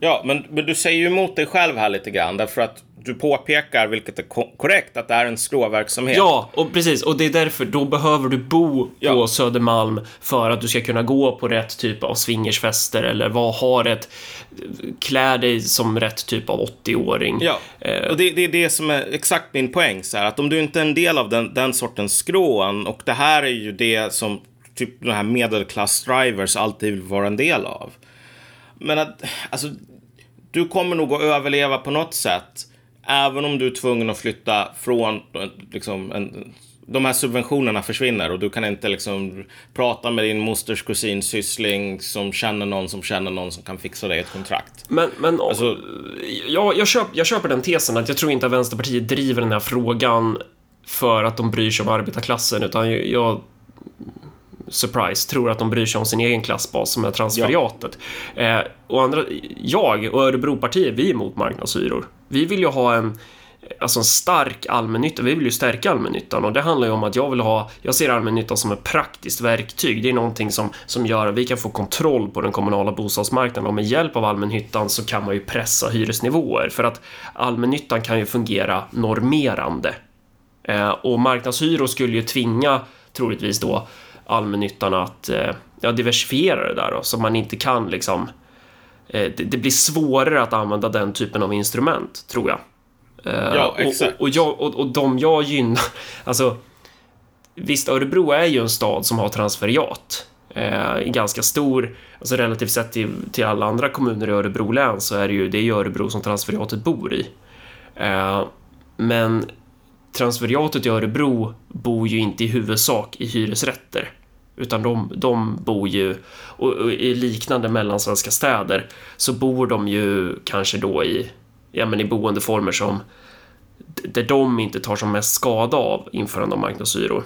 Ja, men, men du säger ju emot dig själv här lite grann därför att du påpekar, vilket är ko korrekt, att det är en skråverksamhet. Ja, och precis. Och det är därför, då behöver du bo på Ja. Södermalm för att du ska kunna gå på rätt typ av swingersfester eller vad har ett... Klä dig som rätt typ av 80-åring. Ja, Eh. och det, det är det som är exakt min poäng. Så här, att om du inte är en del av den, den sortens skrån och det här är ju det som typ de här medelklass-drivers alltid vill vara en del av. Men att, alltså, du kommer nog att överleva på något sätt. Även om du är tvungen att flytta från, liksom, en, de här subventionerna försvinner och du kan inte liksom prata med din mosters kusin syssling som känner någon som känner någon som kan fixa dig ett kontrakt. Men, men Alltså- ja, jag, köp, jag köper den tesen att jag tror inte att Vänsterpartiet driver den här frågan för att de bryr sig om arbetarklassen, utan jag, jag surprise, tror att de bryr sig om sin egen klassbas som är transferiatet. Eh, och andra, jag och Örebropartiet, vi är emot marknadshyror. Vi vill ju ha en Alltså en stark allmännytta, vi vill ju stärka allmännyttan och det handlar ju om att jag vill ha, jag ser allmännyttan som ett praktiskt verktyg. Det är någonting som, som gör att vi kan få kontroll på den kommunala bostadsmarknaden och med hjälp av allmännyttan så kan man ju pressa hyresnivåer för att allmännyttan kan ju fungera normerande. Eh, och marknadshyror skulle ju tvinga, troligtvis då, allmännyttan att eh, ja, diversifiera det där då, så man inte kan liksom... Eh, det, det blir svårare att använda den typen av instrument, tror jag. Eh, Ja, och- exakt. Och, och, jag, och, och de jag gynnar, alltså... Visst, Örebro är ju en stad som har transferiat. Eh, ganska stor, alltså relativt sett till, till alla andra kommuner i Örebro län så är det ju, det är Örebro som transferiatet bor i. Eh, men transferiatet i Örebro bor ju inte i huvudsak i hyresrätter. Utan de, de bor ju, och, och i liknande mellansvenska städer, så bor de ju kanske då i, ja men i boendeformer som där de inte tar som mest skada av införande av marknadshyror.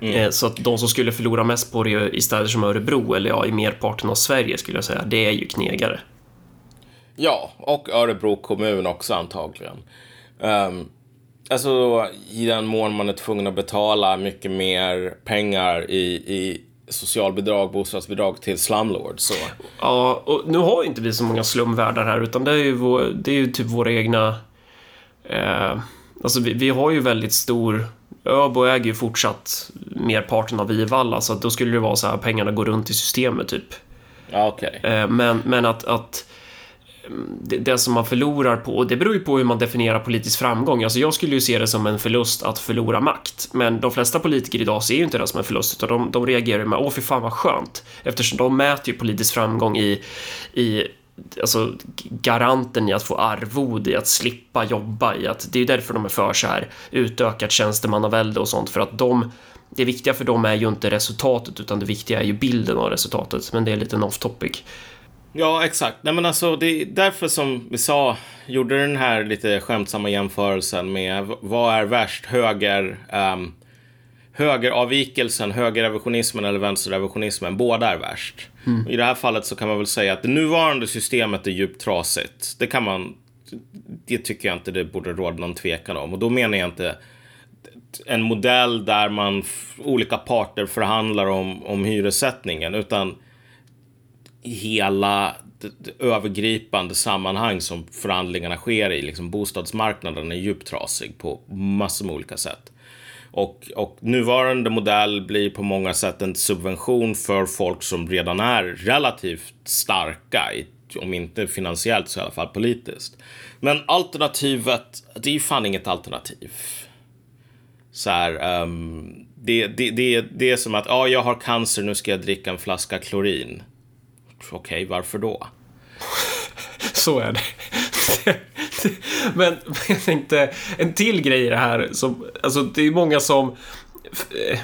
Eh, Så att de som skulle förlora mest på det i städer som Örebro, eller ja, i merparten av Sverige skulle jag säga, det är ju knegare. Ja, och Örebro kommun också antagligen. Um, alltså i den mån man är tvungen att betala mycket mer pengar i, i socialbidrag, bostadsbidrag till slumlords. Så. Ja, och nu har ju inte vi så många slumvärdar här, utan det är ju, vår, det är ju typ våra egna... Eh, alltså, vi, vi har ju väldigt stor... Öbo äger ju fortsatt merparten av Vivalla, så att då skulle det vara så här pengarna går runt i systemet, typ. Ja, okej. Eh, men, men att, att det, det som man förlorar på, och det beror ju på hur man definierar politisk framgång. Alltså jag skulle ju se det som en förlust att förlora makt. Men de flesta politiker idag ser ju inte det som en förlust, utan de, de reagerar med åh fy fan vad skönt. Eftersom de mäter ju politisk framgång i, i alltså garanten i att få arvode, i att slippa jobba, i att det är ju därför de är för så här utökat tjänstemannavälde och sånt, för att de det viktiga för dem är ju inte resultatet, utan det viktiga är ju bilden av resultatet. Men det är lite en off topic. Ja, exakt. Nej, men alltså, det är därför som vi sa, gjorde den här lite skämtsamma jämförelsen med vad är värst, höger, um, högeravvikelsen, högerrevisionismen eller vänsterrevisionismen. Båda är värst. I det här fallet så kan man väl säga att det nuvarande systemet är djupt trasigt. Det kan man, det tycker jag inte det borde råda någon tvekan om. Och då menar jag inte en modell där man olika parter förhandlar om, om hyressättningen, utan hela övergripande sammanhang som förhandlingarna sker i. Liksom bostadsmarknaden är djupt trasig på massor med olika sätt. Och, och nuvarande modell blir på många sätt en subvention för folk som redan är relativt starka, om inte finansiellt så i alla fall politiskt. Men alternativet, det är ju fan inget alternativ. Så här, um, det, det, det, det är som att, ja, jag har cancer, nu ska jag dricka en flaska klorin. Okej, varför då? Så är det. Men jag tänkte, en till grej i det här som, alltså det är många som eh,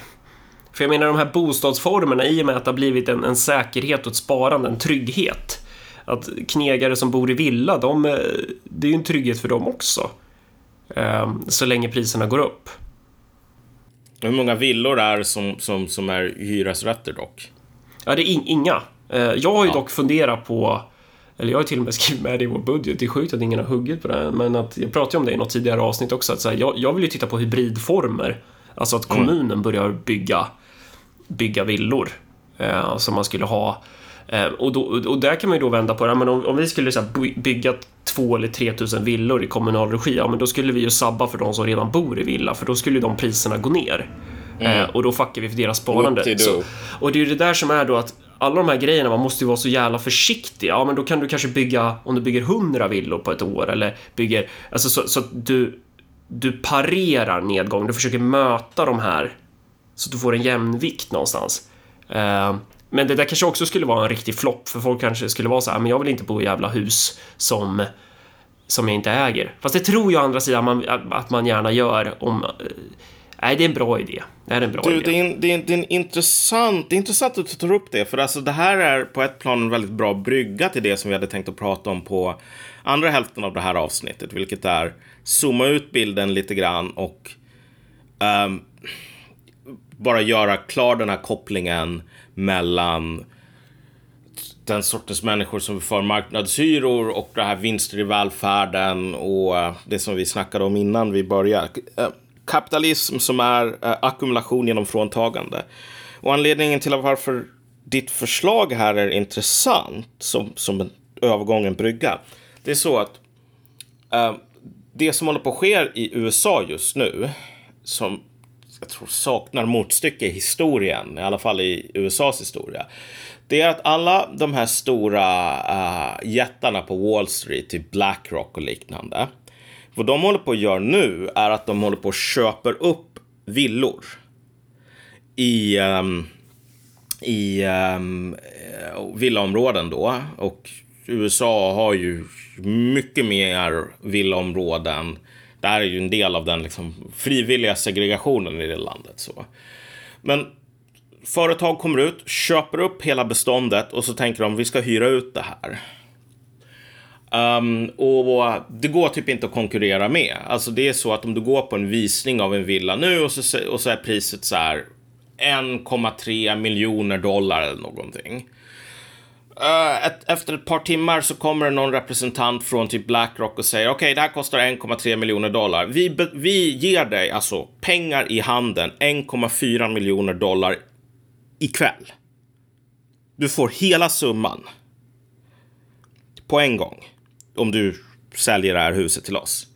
för jag menar de här bostadsformerna i och med att det har blivit en, en säkerhet och ett sparande, en trygghet. Att knegare som bor i villa, de, eh, det är ju en trygghet för dem också. Eh, Så länge priserna går upp. Hur många villor är som, som, som är hyresrätter dock? Ja, det är in, inga. Eh, Jag har ju dock funderat på, eller jag har till och med skrivit med det i vår budget, det är sjukt att ingen har huggit på det, men att jag pratade om det i något tidigare avsnitt också, att så här, jag, jag vill ju titta på hybridformer. Alltså att kommunen börjar bygga, bygga villor. Eh, som man skulle ha Eh, och, då, och där kan man ju då vända på det, men om, om vi skulle så här, by- bygga två eller tre tusen villor i kommunal regi, ja men då skulle vi ju sabba för de som redan bor i villa, för då skulle de priserna gå ner. Eh, och då fuckar vi för deras sparande. Så, och det är ju det där som är då att alla de här grejerna, man måste ju vara så jävla försiktig. Ja, men då kan du kanske bygga, om du bygger 100 villor på ett år eller bygger, alltså så, så att du, du parerar nedgång, du försöker möta de här så att du får en jämvikt någonstans. Eh, men det där kanske också skulle vara en riktig flopp, för folk kanske skulle vara så här, men jag vill inte bo i jävla hus som som jag inte äger. Fast det tror jag å andra sidan man, att man gärna gör om... Eh, eh, Nej, det är en bra idé. Det är en bra Du, idé. det är, en, det, är en, det är en intressant, det är intressant att du tar upp det. För alltså, det här är på ett plan en väldigt bra brygga till det som vi hade tänkt att prata om på andra hälften av det här avsnittet. Vilket är zooma ut bilden lite grann och ehm, bara göra klar den här kopplingen mellan den sortens människor som för marknadshyror och det här vinster i välfärden och eh, det som vi snackade om innan vi började. Kapitalism som är eh, ackumulation genom fråntagande. Och anledningen till varför ditt förslag här är intressant som, som en övergång, en brygga. Det är så att eh, det som håller på att ske i USA just nu, som jag tror saknar motstycke i historien, i alla fall i USAs historia. Det är att alla de här stora uh, jättarna på Wall Street, typ Blackrock och liknande. Vad de håller på att göra nu är att de håller på att köper upp villor. I, um, i um, villaområden då. Och USA har ju mycket mer villaområden. Det här är ju en del av den liksom, frivilliga segregationen i det landet. Så. Men företag kommer ut, köper upp hela beståndet och så tänker de vi ska hyra ut det här. Um, och det går typ inte att konkurrera med. Alltså det är så att om du går på en visning av en villa nu och så, och så är priset så här 1,3 miljoner dollar eller någonting. Uh, ett, efter ett par timmar så kommer det någon representant från typ Blackrock och säger okej, okay, det här kostar 1,3 miljoner dollar. Vi, vi ger dig alltså pengar i handen, 1,4 miljoner dollar ikväll. Du får hela summan på en gång om du säljer det här huset till oss.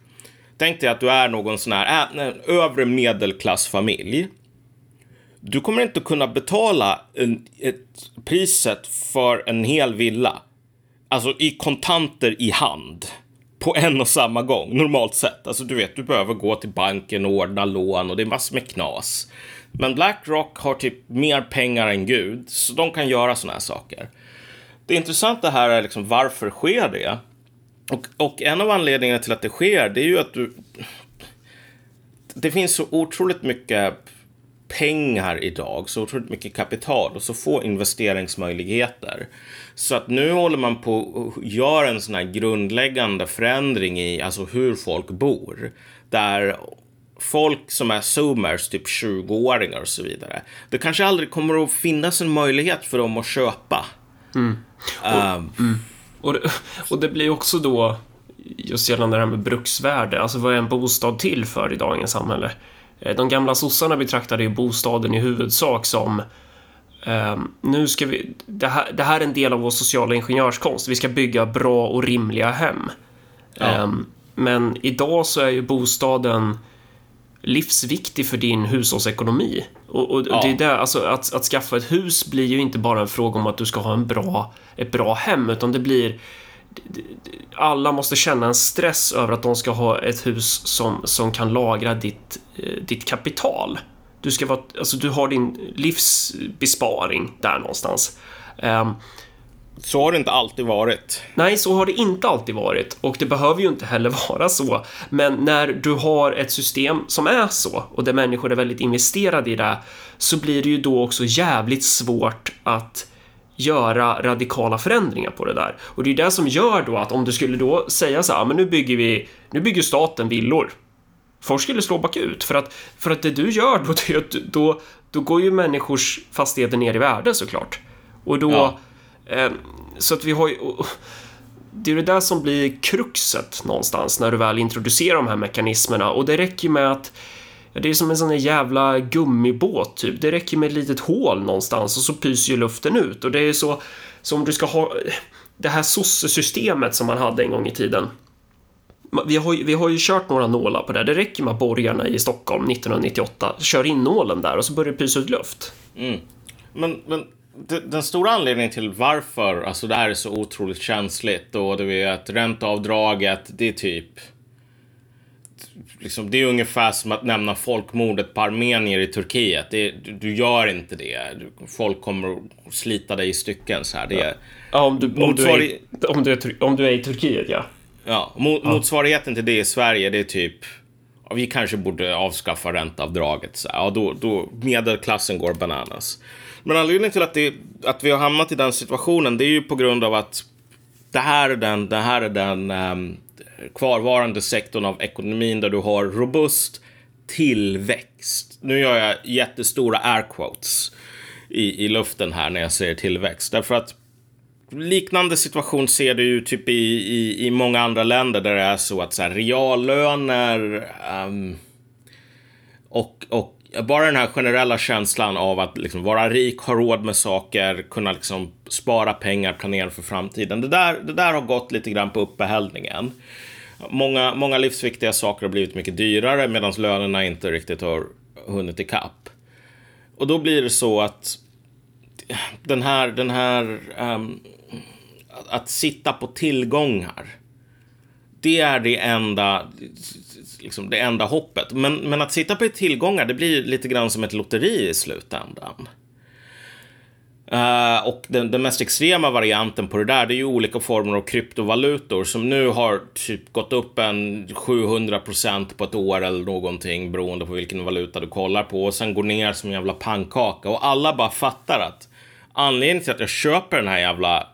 Tänk dig att du är någon sån här äh, en övre medelklassfamilj. Du kommer inte kunna betala en, ett, priset för en hel villa. Alltså i kontanter i hand. På en och samma gång, normalt sett. Alltså du vet, du behöver gå till banken och ordna lån och det är massor med knas. Men Blackrock har typ mer pengar än Gud, så de kan göra såna här saker. Det intressanta här är liksom varför sker det? Och, och en av anledningarna till att det sker, det är ju att du... Det finns så otroligt mycket pengar idag, så otroligt mycket kapital och så få investeringsmöjligheter. Så att nu håller man på att göra en sån här grundläggande förändring i alltså hur folk bor. Där folk som är zoomers, typ 20-åringar och så vidare. Det kanske aldrig kommer att finnas en möjlighet för dem att köpa. Mm. Um, Och, det, och det blir också då, just gällande det här med bruksvärde, alltså vad är en bostad till för i dagens samhälle? Eh, De gamla sossarna betraktade ju bostaden i huvudsak som ehm, nu ska vi, det här, det här är en del av vår sociala ingenjörskonst. Vi ska bygga bra och rimliga hem. Ehm, men idag så är ju bostaden livsviktig för din hushållsekonomi. Och, och Ja. det är där, alltså att, att skaffa ett hus blir ju inte bara en fråga om att du ska ha en bra, ett bra hem, utan det blir alla måste känna en stress över att de ska ha ett hus som, som kan lagra ditt, eh, ditt kapital. Du, ska vara, alltså du har din livsbesparing där någonstans. Ehm, så har det inte alltid varit. Nej, så har det inte alltid varit och det behöver ju inte heller vara så. Men när du har ett system som är så och där människor är väldigt investerade i det så blir det ju då också jävligt svårt att göra radikala förändringar på det där. Och det är det som gör då att om du skulle då säga så här, "Ja, men nu bygger vi, nu bygger staten villor. Folk skulle slå bakut för att, för att det du gör då, det då, då går ju människors fastigheter ner i värde såklart. Och då, Ja. Ehm, så att vi har ju, det är det där som blir kruxet någonstans när du väl introducerar de här mekanismerna och det räcker ju med att det är som en sån där jävla gummibåt typ. Det räcker med ett litet hål någonstans och så pyser ju luften ut. Och det är så, så om du ska ha det här sossesystemet som man hade en gång i tiden. Vi har, ju- vi har ju kört några nålar på det. Det räcker med att borgarna i Stockholm 1998. Kör in nålen där och så börjar det pysa ut luft. Mm. Men, men den stora anledningen till varför alltså det här är så otroligt känsligt och du vet ränteavdraget, det är typ Liksom, det är ungefär som att nämna folkmordet på armenier i Turkiet. Det, du, du gör inte det. Folk kommer att slita dig i stycken. Så här. Det är, Ja, om du, om, du är, Motsvarig- om, du är, Tur- om du är i Turkiet, ja. Ja, mo- motsvarigheten till det i Sverige, det är typ... Ja, vi kanske borde avskaffa ränteavdraget. Så här. Ja, då, då medelklassen går bananas. Men anledningen till att, det, att vi har hamnat i den situationen, det är ju på grund av att det här är den, det här är den um, kvarvarande sektorn av ekonomin där du har robust tillväxt. Nu gör jag jättestora air quotes i, i luften här när jag säger tillväxt. Därför att liknande situation ser du ju typ i, i, i många andra länder där det är så att så här, reallöner um, och, och bara den här generella känslan av att liksom vara rik, ha råd med saker, kunna liksom spara pengar, planera för framtiden. Det där, det där har gått lite grann på uppehällningen. Många, många livsviktiga saker har blivit mycket dyrare medan lönerna inte riktigt har hunnit ikapp. Och då blir det så att den här, den här um, att sitta på tillgångar. Det är det enda, liksom det enda hoppet. Men, men att sitta på tillgångar, det blir lite grann som ett lotteri i slutändan. Uh, och den, den mest extrema varianten på det där, det är ju olika former av kryptovalutor som nu har typ gått upp en 700% på ett år eller någonting beroende på vilken valuta du kollar på och sen går ner som en jävla pannkaka och alla bara fattar att anledningen till att jag köper den här jävla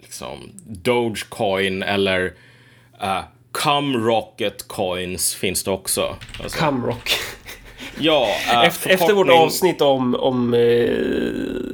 liksom Dogecoin eller uh, Cumrocket coins finns det också. Alltså, Cumrock ja, eh, Efter, efter vårt avsnitt om, om eh,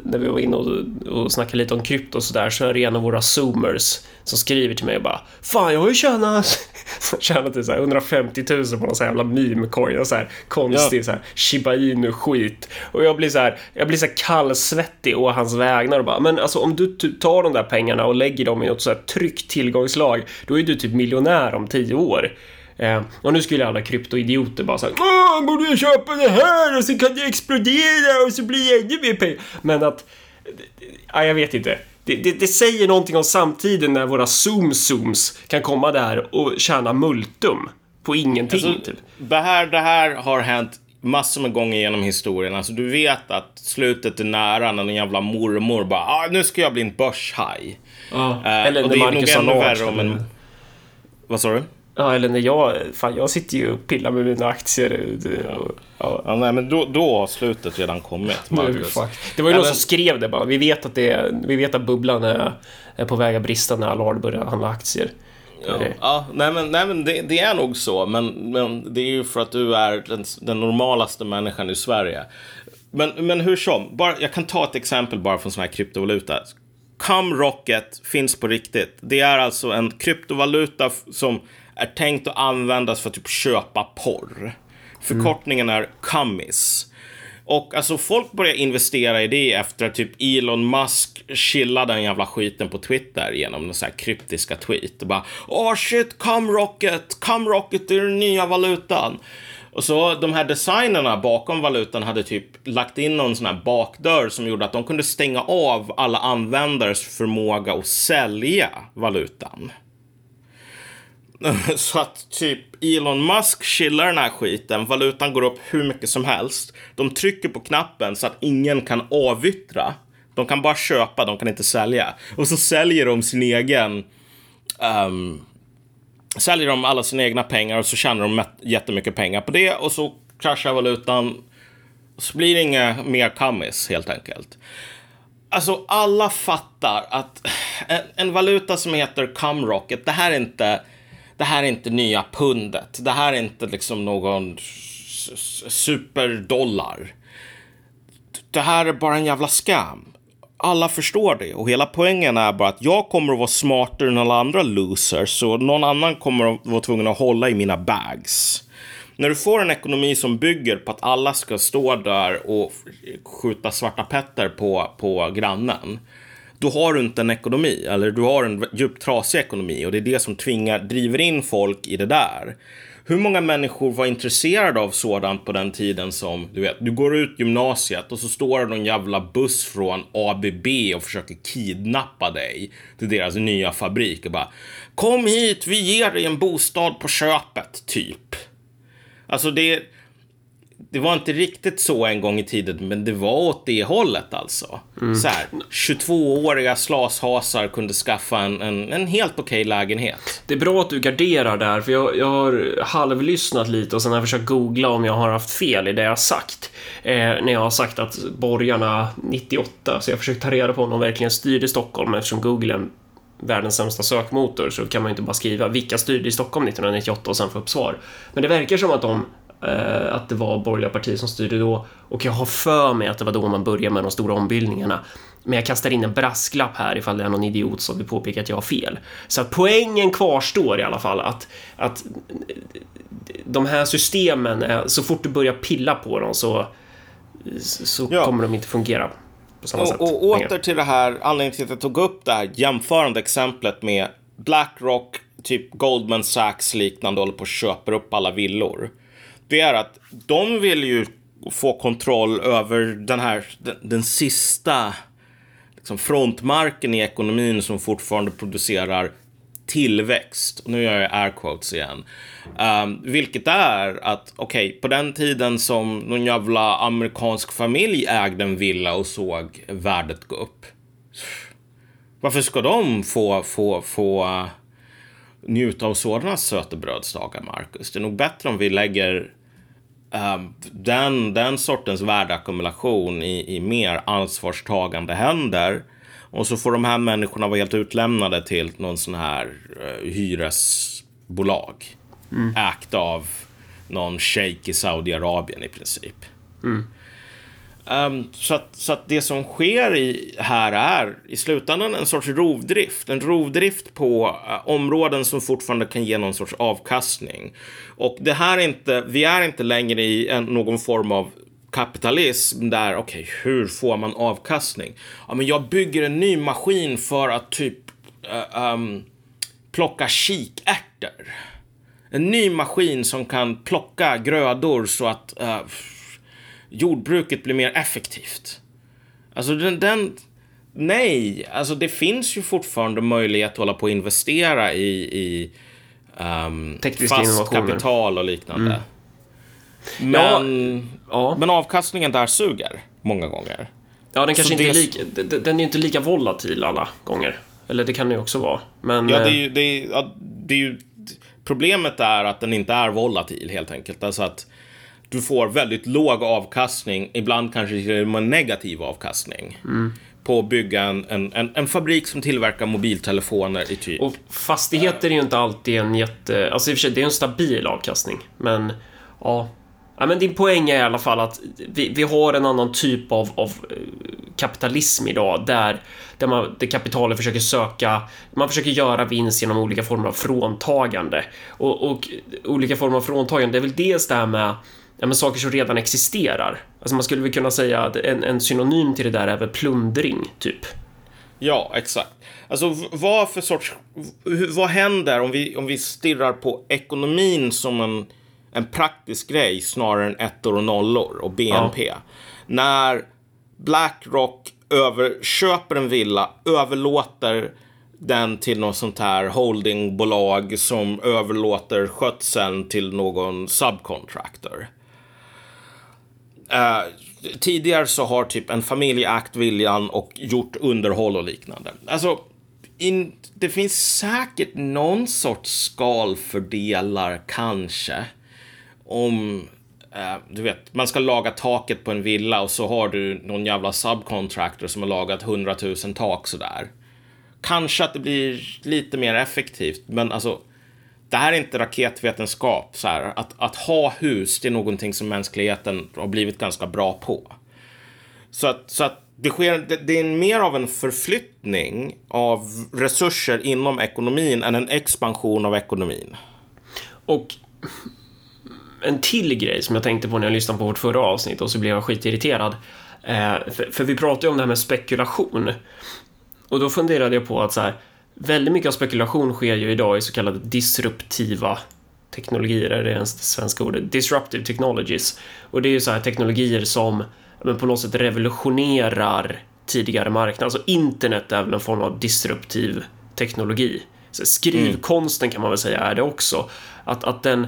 när vi var inne och, och snackade lite om krypto och sådär så är det en av våra zoomers som skriver till mig och bara Fan, jag har ju tjänat, tjänat typ så här 150 000 på någon sån här jävla meme-coin och så här konstig Ja. så här Shiba Inu-skit. Och jag blir så här, jag blir så här kallsvettig å hans vägnar och bara Men alltså om du typ tar de där pengarna och lägger dem i något så här tryggt tillgångslag då är du typ miljonär om tio år. Eh, och nu skulle alla kryptoidioter bara säga Åh, borde jag köpa det här och så kan det explodera och så blir det ännu mer pengar. Men att, ja, jag vet inte. Det, det, det säger någonting om samtiden när våra zoom-zooms kan komma där och tjäna multum på ingenting. Alltså, typ. det, här, det här har hänt massor med gånger genom historien. Alltså, du vet att slutet är nära när en jävla mormor bara ah, nu ska jag bli en börshaj. Ja, Eh, eller när Marcus Allard värre om en... Vad sa du? Ja, eller när jag... Fan, jag sitter ju och pillar med mina aktier. Och, ja, Ja, nej, men då, då har slutet redan kommit, Marcus. Det var ju någon som skrev det bara. Vi vet att, det är, vi vet att bubblan är, är på väg att brista när Allard börjar handla aktier. Ja, ja nej men, nej, men det, det är nog så. Men, men det är ju för att du är den, den normalaste människan i Sverige. Men, men hur som, bara, jag kan ta ett exempel bara från sån här kryptovaluta. Cumrocket finns på riktigt. Det är alltså en kryptovaluta som är tänkt att användas för att typ köpa porr. Förkortningen är Cummis. Och alltså folk börjar investera i det efter att typ Elon Musk chillade den jävla skiten på Twitter genom en så här kryptiska tweet. Och bara Åh shit, come rocket, come rocket, det är den nya valutan. Och så de här designerna bakom valutan hade typ lagt in någon sån här bakdörr som gjorde att de kunde stänga av alla användares förmåga att sälja valutan. Så att typ Elon Musk chillar den här skiten, valutan går upp hur mycket som helst. De trycker på knappen så att ingen kan avyttra. De kan bara köpa, de kan inte sälja. Och så säljer de sin egen... Um, säljer de alla sina egna pengar och så tjänar de jättemycket pengar på det och så kraschar valutan. Så blir det inga mer kammis helt enkelt. Alltså alla fattar att en, en valuta som heter Cumrocket, det här är inte det här är inte nya pundet. Det här är inte liksom någon superdollar. Det här är bara en jävla scam. Alla förstår det och hela poängen är bara att jag kommer att vara smartare än alla andra losers så någon annan kommer att vara tvungen att hålla i mina bags. När du får en ekonomi som bygger på att alla ska stå där och skjuta svarta petter på, på grannen. Då har du inte en ekonomi, eller du har en djupt trasig ekonomi och det är det som tvingar, driver in folk i det där. Hur många människor var intresserade av sådant på den tiden som, du vet, du går ut gymnasiet och så står det någon jävla buss från ABB och försöker kidnappa dig till deras nya fabrik och bara Kom hit, vi ger dig en bostad på köpet, typ. Alltså det, det var inte riktigt så en gång i tiden, men det var åt det hållet alltså. Mm. Så här, 22-åriga slashasar kunde skaffa en, en, en helt okej okay lägenhet. Det är bra att du garderar där, för jag, jag har halvlyssnat lite och sen har jag försökt googla om jag har haft fel i det jag har sagt. Eh, när jag har sagt att borgarna 98, så jag har försökt ta reda på om de verkligen styrde Stockholm eftersom Google är världens sämsta sökmotor så kan man ju inte bara skriva vilka styrde i Stockholm 1998 och sen få upp svar. Men det verkar som att de eh, att det var borgerliga partier som styrde då och jag har för mig att det var då man började med de stora ombildningarna. Men jag kastar in en brasklapp här ifall det är någon idiot som vill påpeka att jag har fel. Så att poängen kvarstår i alla fall att, att de här systemen, så fort du börjar pilla på dem så, så ja. kommer de inte fungera på samma och, sätt. Och åter till det här, anledningen till att jag tog upp det här jämförande exemplet med Blackrock, typ Goldman Sachs liknande håller på och köper upp alla villor det är att de vill ju få kontroll över den här, den, den sista liksom frontmarken i ekonomin som fortfarande producerar tillväxt. Nu gör jag air quotes igen. Um, vilket är att, okej, okay, på den tiden som någon jävla amerikansk familj ägde en villa och såg värdet gå upp. Varför ska de få, få, få eh, njuta av sådana sötebrödsdagar, Marcus? Det är nog bättre om vi lägger den, den sortens värdeackumulation i, i mer ansvarstagande händer. Och så får de här människorna vara helt utlämnade till någon sån här uh, hyresbolag. Mm. Ägt av någon shejk i Saudiarabien i princip. Mm. Um, så, att, så att det som sker i, här är i slutändan en sorts rovdrift. En rovdrift på uh, områden som fortfarande kan ge någon sorts avkastning. Och det här är inte, vi är inte längre i en, någon form av kapitalism där, okej, okay, hur får man avkastning? Ja, men jag bygger en ny maskin för att typ uh, um, plocka kikärtor. En ny maskin som kan plocka grödor så att uh, jordbruket blir mer effektivt. Alltså den, den nej, alltså det finns ju fortfarande möjlighet att hålla på och investera i, i um, fast kapital och liknande. Mm. Men, ja, ja. men avkastningen där suger många gånger. Ja, den kanske inte det... är lika, den är inte lika volatil alla gånger. Eller det kan det ju också vara. Men, ja, det är ju, det är, ja, det är ju, problemet är att den inte är volatil helt enkelt. Alltså att du får väldigt låg avkastning, ibland kanske till och med negativ avkastning. Mm. På att bygga en, en, en, fabrik som tillverkar mobiltelefoner i typ. Och fastigheter är ju inte alltid en jätte... Alltså i och för sig, det är en stabil avkastning. Men ja, Ja, men din poäng är i alla fall att vi, vi har en annan typ av, av eh, kapitalism idag där, där, man, där kapitalet försöker söka, man försöker göra vinst genom olika former av fråntagande. Och, och olika former av fråntagande, det är väl dels det här med ja, men saker som redan existerar. Alltså man skulle väl kunna säga att en, en synonym till det där är väl plundring, typ. Ja, exakt. Alltså vad för sorts... Vad händer om vi, om vi stirrar på ekonomin som en, en praktisk grej snarare än ettor och nollor och BNP? Ja. När Blackrock över, köper en villa, överlåter den till något sånt här holdingbolag som överlåter skötseln till någon subcontractor. Uh, tidigare så har typ en familj ägt viljan och gjort underhåll och liknande. Alltså, in, det finns säkert någon sorts skalfördelar kanske. Om, uh, du vet, man ska laga taket på en villa och så har du någon jävla subcontractor som har lagat hundratusen tak sådär. Kanske att det blir lite mer effektivt, men alltså det här är inte raketvetenskap. Så här. Att, att ha hus, det är någonting som mänskligheten har blivit ganska bra på. Så att, så att det, sker, det, det är mer av en förflyttning av resurser inom ekonomin än en expansion av ekonomin. Och en till grej som jag tänkte på när jag lyssnade på vårt förra avsnitt och så blev jag skitirriterad. Eh, för, för vi pratade ju om det här med spekulation. Och då funderade jag på att så här, väldigt mycket av spekulation sker ju idag i så kallade disruptiva teknologier, är det ens det svenska ordet? Disruptive technologies. Och det är ju så här teknologier som men på något sätt revolutionerar tidigare marknader. Alltså internet är väl en form av disruptiv teknologi. Så skrivkonsten kan man väl säga är det också. Att, att den,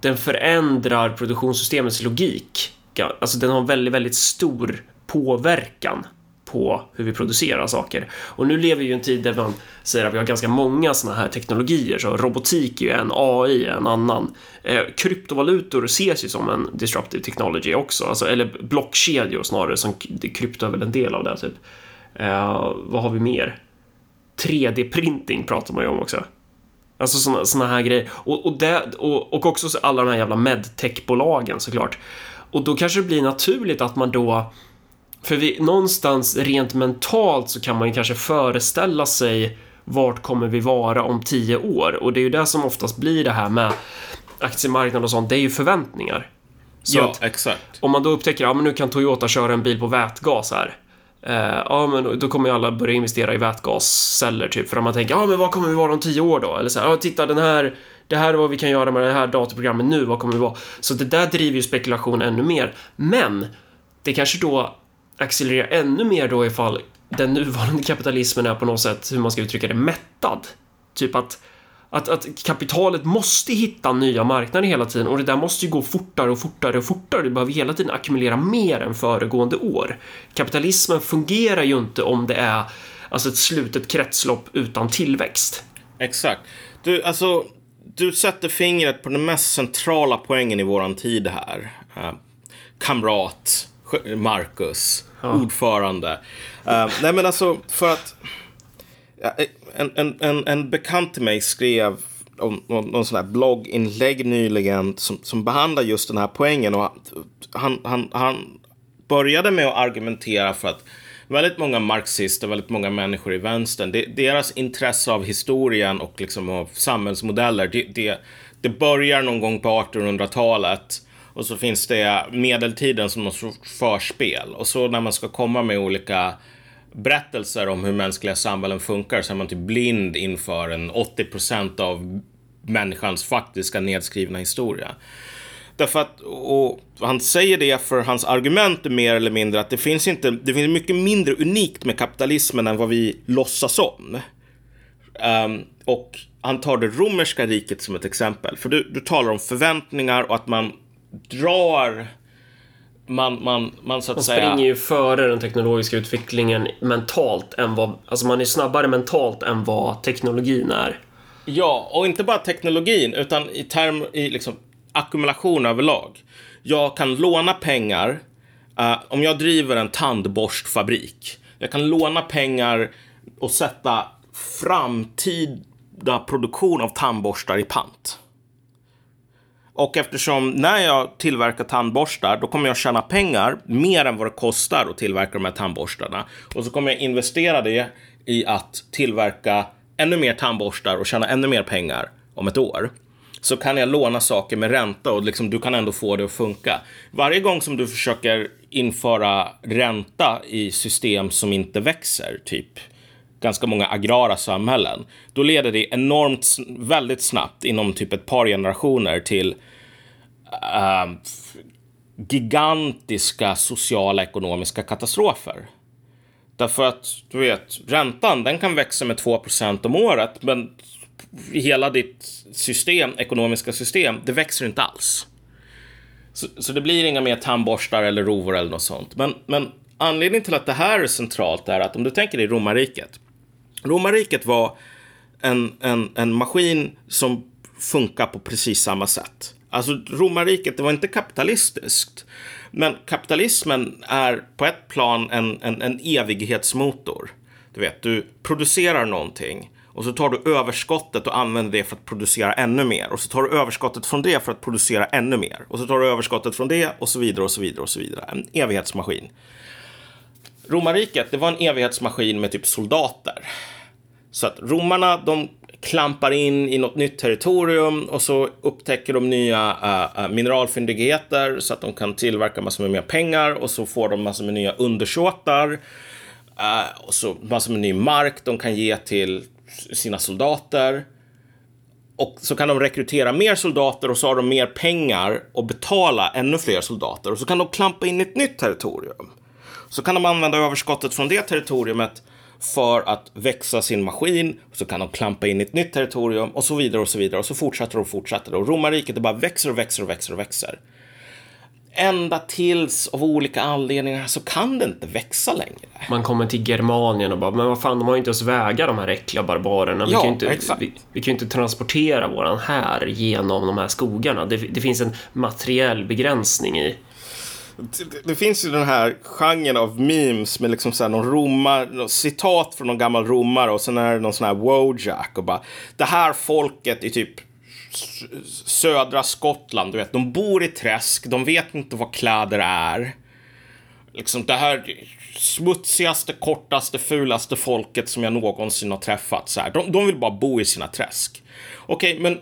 den förändrar produktionssystemets logik. Alltså den har väldigt, väldigt stor påverkan på hur vi producerar saker. Och nu lever vi ju i en tid där man säger att vi har ganska många sådana här teknologier, så robotik är ju en, AI är en annan. Eh, kryptovalutor ses ju som en disruptive technology också, alltså, eller blockkedjor snarare, som krypto är väl en del av det typ. Eh, vad har vi mer? 3D-printing pratar man ju om också. Alltså såna, såna här grejer. Och, och, det, och, och också alla de här jävla medtech-bolagen såklart. Och då kanske det blir naturligt att man då för vi, någonstans rent mentalt så kan man ju kanske föreställa sig vart kommer vi vara om tio år? Och det är ju det som oftast blir det här med aktiemarknaden och sånt, det är ju förväntningar. Så ja, exakt. Om man då upptäcker, ja men nu kan Toyota köra en bil på vätgas här. Eh, ja, men då kommer ju alla börja investera i vätgasceller typ, för om man tänker, ja men vad kommer vi vara om tio år då? Eller så här, ja titta den här, det här är vad vi kan göra med det här datorprogrammet nu, vad kommer vi vara? Så det där driver ju spekulation ännu mer. Men det kanske då accelererar ännu mer då ifall den nuvarande kapitalismen är på något sätt, hur man ska uttrycka det, mättad. Typ att, att, att kapitalet måste hitta nya marknader hela tiden och det där måste ju gå fortare och fortare och fortare. Du behöver hela tiden ackumulera mer än föregående år. Kapitalismen fungerar ju inte om det är alltså ett slutet kretslopp utan tillväxt. Exakt. Du, alltså, du sätter fingret på den mest centrala poängen i våran tid här. Eh, kamrat Marcus, ja. ordförande. Uh, nej men alltså för att eh, en, en, en, en bekant till mig skrev om någon sån här blogginlägg nyligen som, som behandlar just den här poängen. Och han, han, han började med att argumentera för att väldigt många marxister, väldigt många människor i vänstern, det, deras intresse av historien och liksom av samhällsmodeller, det, det, det börjar någon gång på 1800-talet och så finns det medeltiden som något förspel. Och så när man ska komma med olika berättelser om hur mänskliga samhällen funkar så är man typ blind inför en 80% av människans faktiska nedskrivna historia. Därför att, och han säger det för hans argument är mer eller mindre att det finns inte, det finns mycket mindre unikt med kapitalismen än vad vi låtsas om. Um, och han tar det romerska riket som ett exempel. För du, du talar om förväntningar och att man drar man, man, man så att man säga... springer ju före den teknologiska utvecklingen mentalt än vad, alltså man är snabbare mentalt än vad teknologin är. Ja, och inte bara teknologin utan i term, i liksom ackumulation överlag. Jag kan låna pengar uh, om jag driver en tandborstfabrik. Jag kan låna pengar och sätta framtida produktion av tandborstar i pant. Och eftersom när jag tillverkar tandborstar, då kommer jag tjäna pengar mer än vad det kostar att tillverka de här tandborstarna. Och så kommer jag investera det i att tillverka ännu mer tandborstar och tjäna ännu mer pengar om ett år. Så kan jag låna saker med ränta och liksom, du kan ändå få det att funka. Varje gång som du försöker införa ränta i system som inte växer, typ ganska många agrara samhällen, då leder det enormt, väldigt snabbt inom typ ett par generationer till uh, gigantiska sociala ekonomiska katastrofer. Därför att, du vet, räntan den kan växa med 2% om året, men hela ditt system, ekonomiska system, det växer inte alls. Så, så det blir inga mer tandborstar eller rovor eller något sånt. Men, men anledningen till att det här är centralt är att om du tänker dig romarriket. Romarriket var en, en, en maskin som funkar på precis samma sätt. Alltså romarriket, det var inte kapitalistiskt. Men kapitalismen är på ett plan en, en, en evighetsmotor. Du vet, du producerar någonting och så tar du överskottet och använder det för att producera ännu mer. Och så tar du överskottet från det för att producera ännu mer. Och så tar du överskottet från det och så vidare och så vidare och så vidare. En evighetsmaskin. Romarriket, det var en evighetsmaskin med typ soldater. Så att romarna, de klampar in i något nytt territorium och så upptäcker de nya äh, äh, mineralfyndigheter så att de kan tillverka massor med mer pengar och så får de massor med nya undersåtar Äh, och så massor med ny mark de kan ge till sina soldater. Och så kan de rekrytera mer soldater och så har de mer pengar och betala ännu fler soldater och så kan de klampa in i ett nytt territorium. Så kan de använda överskottet från det territoriumet för att växa sin maskin. Så kan de klampa in i ett nytt territorium och så vidare och så vidare. Och så fortsätter och fortsätter. Och romarriket det bara växer och växer och växer och växer. Ända tills av olika anledningar så kan det inte växa längre. Man kommer till Germanien och bara, men vad fan, de har ju inte ens vägar de här äckliga barbarerna. Vi, Ja, kan ju inte, exakt. vi, vi kan ju inte transportera våran här genom de här skogarna. Det, det finns en materiell begränsning i. Det, finns ju den här genren av memes med liksom så här någon romar, någon citat från någon gammal romare och sen är det någon sån här Wojak och bara det här folket i typ södra Skottland, du vet, de bor i träsk, de vet inte vad kläder är. Liksom det här smutsigaste, kortaste, fulaste folket som jag någonsin har träffat. Så här. De, de vill bara bo i sina träsk. Okej, men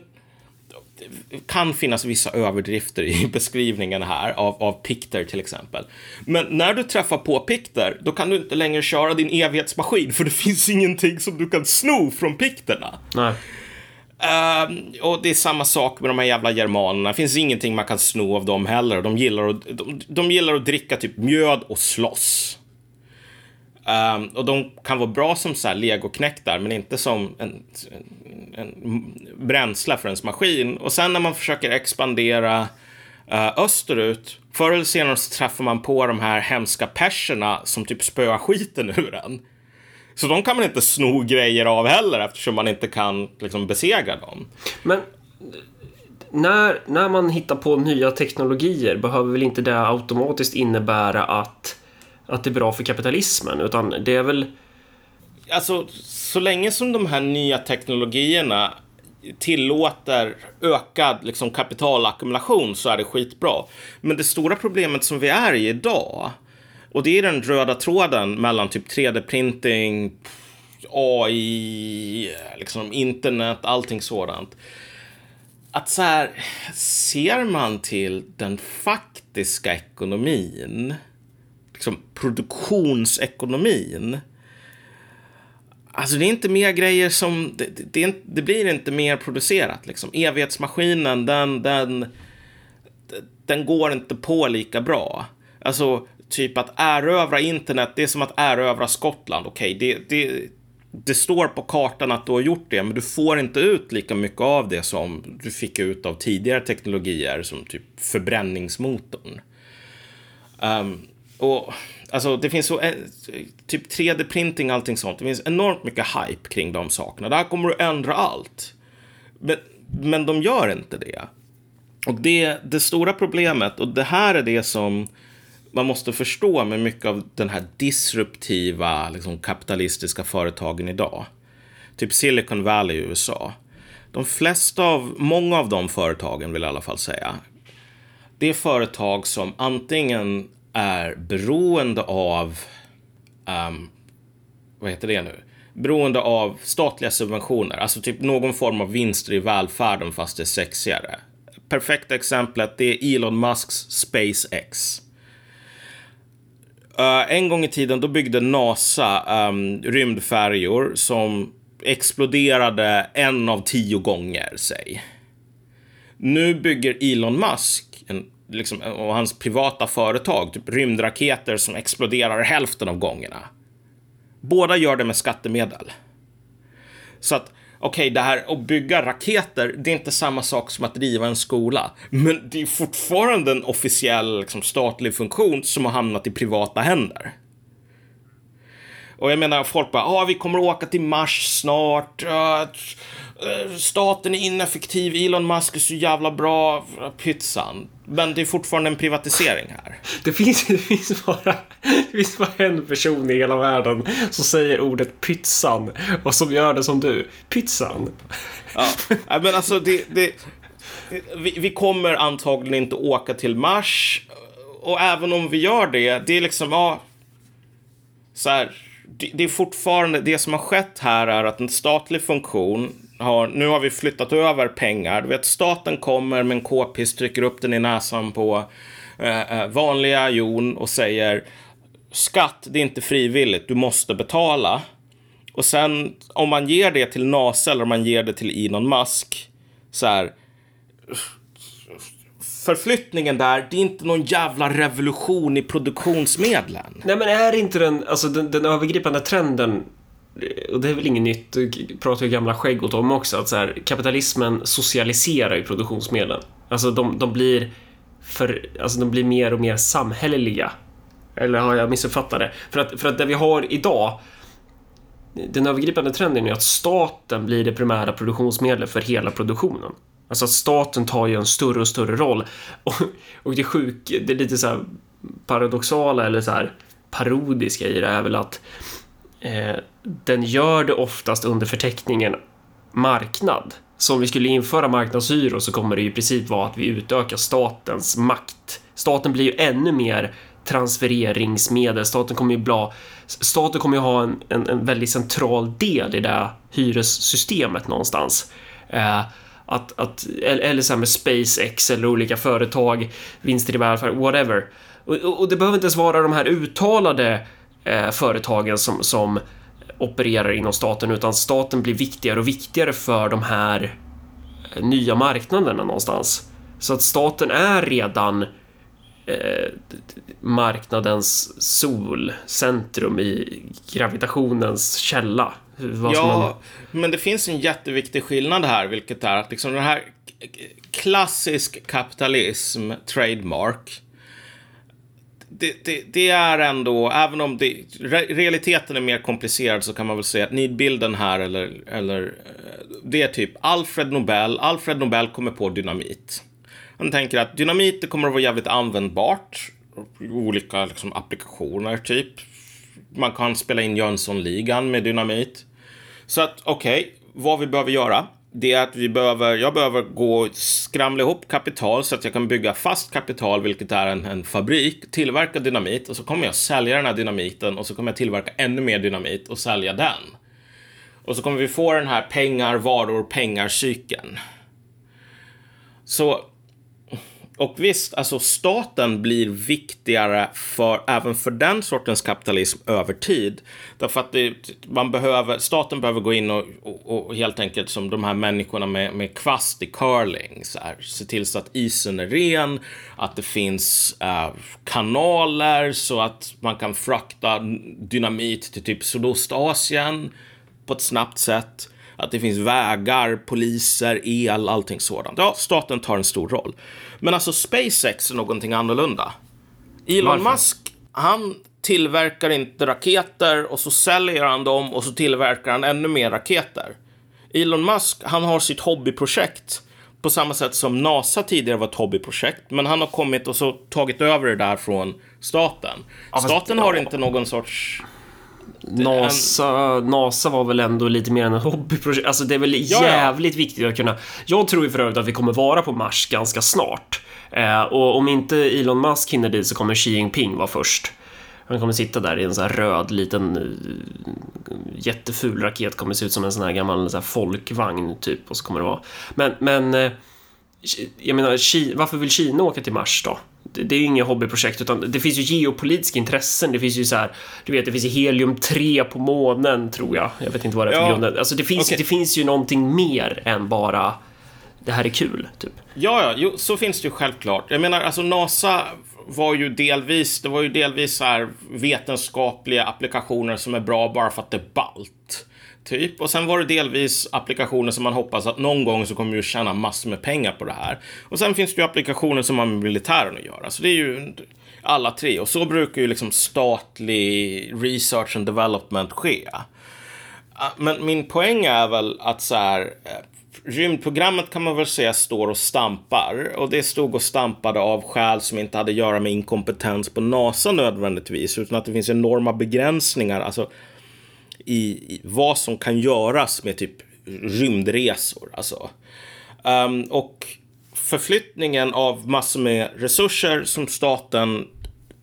kan finnas vissa överdrifter i beskrivningen här av, av pikter till exempel. Men när du träffar på pikter, då kan du inte längre köra din evighetsmaskin för det finns ingenting som du kan sno från pikterna. Nej. Ehm, och det är samma sak med de här jävla germanerna. Det finns ingenting man kan sno av dem heller. De gillar att, de, de gillar att dricka typ mjöd och slåss. Um, och de kan vara bra som så här legoknektar, men inte som en, en, en bränsle för ens maskin. Och sen när man försöker expandera uh, österut, förr eller senare så träffar man på de här hemska perserna som typ spöar skiten ur en. Så de kan man inte sno grejer av heller eftersom man inte kan liksom, besegra dem. Men när, när man hittar på nya teknologier behöver väl inte det automatiskt innebära att, att det är bra för kapitalismen, utan det är väl... Alltså, så länge som de här nya teknologierna tillåter ökad liksom, kapitalackumulation så är det skitbra. Men det stora problemet som vi är i idag, och det är den röda tråden mellan typ 3D-printing, AI, liksom internet, allting sådant. Att så här, ser man till den faktiska ekonomin, liksom produktionsekonomin, Alltså det är inte mer grejer som, det, det, det, det blir inte mer producerat liksom. Evighetsmaskinen, den, den, den går inte på lika bra. Alltså typ att erövra internet, det är som att erövra Skottland. Okej, det, det, det står på kartan att du har gjort det, men du får inte ut lika mycket av det som du fick ut av tidigare teknologier som typ förbränningsmotorn. Um, och alltså det finns så, eh, typ 3D-printing och allting sånt. Det finns enormt mycket hype kring de sakerna. Det här kommer att ändra allt. Men, men de gör inte det. Och det, det stora problemet, och det här är det som man måste förstå med mycket av den här disruptiva liksom, kapitalistiska företagen idag. Typ Silicon Valley i USA. De flesta av, många av de företagen vill jag i alla fall säga, det är företag som antingen är beroende av, um, vad heter det nu? Beroende av statliga subventioner, alltså typ någon form av vinster i välfärden fast det är sexigare. Perfekta exemplet det är Elon Musks SpaceX. Uh, en gång i tiden då byggde NASA um, rymdfärjor som exploderade en av tio gånger, säg. Nu bygger Elon Musk liksom, och hans privata företag typ rymdraketer som exploderar hälften av gångerna. Båda gör det med skattemedel. Så att, okej, det här att bygga raketer, det är inte samma sak som att driva en skola. Men det är fortfarande en officiell liksom, statlig funktion som har hamnat i privata händer. Och jag menar, folk bara, ah, vi kommer åka till Mars snart. Uh, staten är ineffektiv, Elon Musk är så jävla bra, pytsan. Men det är fortfarande en privatisering här. Det finns, det, finns bara, det finns bara en person i hela världen som säger ordet pytsan och som gör det som du. Pytsan. Ja, men alltså det, det, vi, vi kommer antagligen inte åka till Mars. Och även om vi gör det, det är liksom, ja, så här, det, det är fortfarande, det som har skett här är att en statlig funktion har, nu har vi flyttat över pengar. Du vet, staten kommer med en k-pist, trycker upp den i näsan på eh, eh, vanliga Jon och säger skatt, det är inte frivilligt, du måste betala. Och sen om man ger det till NASA eller om man ger det till Elon Musk, så här, förflyttningen där, det är inte någon jävla revolution i produktionsmedlen. Nej men är inte den, alltså den, den övergripande trenden och det är väl inget nytt, pratar ju gamla skäggot om också, att så här, kapitalismen socialiserar ju produktionsmedlen. Alltså de, de blir för, alltså de blir mer och mer samhälleliga. Eller har jag missuppfattat det? För att, för att det vi har idag, den övergripande trenden är att staten blir det primära produktionsmedlet för hela produktionen. Alltså att staten tar ju en större och större roll. Och, och det sjuka, det är lite så här paradoxala eller så här parodiska i det är väl att eh, den gör det oftast under förteckningen marknad. Så om vi skulle införa marknadshyror så kommer det ju i princip vara att vi utökar statens makt. Staten blir ju ännu mer transfereringsmedel. Staten kommer ju bla, staten kommer ju ha en, en, en väldigt central del i det hyressystemet någonstans. Eh, att, att, eller så här med SpaceX eller olika företag, vinster i välfärd, whatever. Och, och, det behöver inte ens vara de här uttalade eh, företagen som, som opererar inom staten, utan staten blir viktigare och viktigare för de här eh, nya marknaderna någonstans. Så att staten är redan eh, marknadens solcentrum i gravitationens källa. ja, man... men det finns en jätteviktig skillnad här, vilket är att liksom den här klassisk kapitalism, trademark, det, det, det, är ändå, även om det, realiteten är mer komplicerad så kan man väl säga att nidbilden här eller, eller eh, det är typ Alfred Nobel. Alfred Nobel kommer på dynamit. Han tänker att dynamit det kommer att vara jävligt användbart. Olika liksom, applikationer typ. Man kan spela in Jönssonligan med dynamit. Så att okej, okay, vad vi behöver göra det är att vi behöver, jag behöver gå och skramla ihop kapital så att jag kan bygga fast kapital, vilket är en, en fabrik, tillverka dynamit och så kommer jag sälja den här dynamiten och så kommer jag tillverka ännu mer dynamit och sälja den. Och så kommer vi få den här pengar, varor, pengar cykeln. Så och visst, alltså staten blir viktigare för, även för den sortens kapitalism över tid. Därför att det, man behöver, staten behöver gå in och, och, och, helt enkelt som de här människorna med, med kvast i curling, så här, se till så att isen är ren, att det finns äh, kanaler så att man kan frakta dynamit till typ Sydostasien på ett snabbt sätt att det finns vägar, poliser, el, allting sådant. Ja, staten tar en stor roll. Men alltså SpaceX är någonting annorlunda. Elon Varför? Musk, han tillverkar inte raketer och så säljer han dem och så tillverkar han ännu mer raketer. Elon Musk, han har sitt hobbyprojekt på samma sätt som NASA tidigare var ett hobbyprojekt. Men han har kommit och så tagit över det där från staten. Staten har inte någon sorts NASA, NASA var väl ändå lite mer än ett hobbyprojekt. Alltså det är väl ja, jävligt ja. viktigt att kunna... Jag tror ju för övrigt att vi kommer vara på Mars ganska snart. Eh, och om inte Elon Musk hinner dit så kommer Xi Jinping vara först. Han kommer sitta där i en sån här röd liten eh, jätteful raket, kommer se ut som en sån här gammal så här folkvagn typ och så kommer det vara. Men, men eh, jag menar, varför vill Kina åka till Mars då? Det är ju inget hobbyprojekt utan det finns ju geopolitiska intressen. Det finns ju så här, du vet, det finns ju helium 3 på månen tror jag. Jag vet inte vad det är för ja. grund. Alltså det finns, okay. det finns ju någonting mer än bara det här är kul, typ. Ja, ja, jo, så finns det ju självklart. Jag menar, alltså NASA var ju delvis, det var ju delvis så här vetenskapliga applikationer som är bra bara för att det är ballt. Typ. Och sen var det delvis applikationer som man hoppas att någon gång så kommer vi att tjäna massor med pengar på det här. Och sen finns det ju applikationer som har med militären att göra. Så det är ju alla tre. Och så brukar ju liksom statlig research and development ske. Ah, men min poäng är väl att så här, eh, rymdprogrammet kan man väl säga står och stampar. Och det stod och stampade av skäl som inte hade att göra med inkompetens på NASA nödvändigtvis, utan att det finns enorma begränsningar. Alltså, i, i vad som kan göras med typ rymdresor. Alltså. Um, och förflyttningen av massor med resurser som staten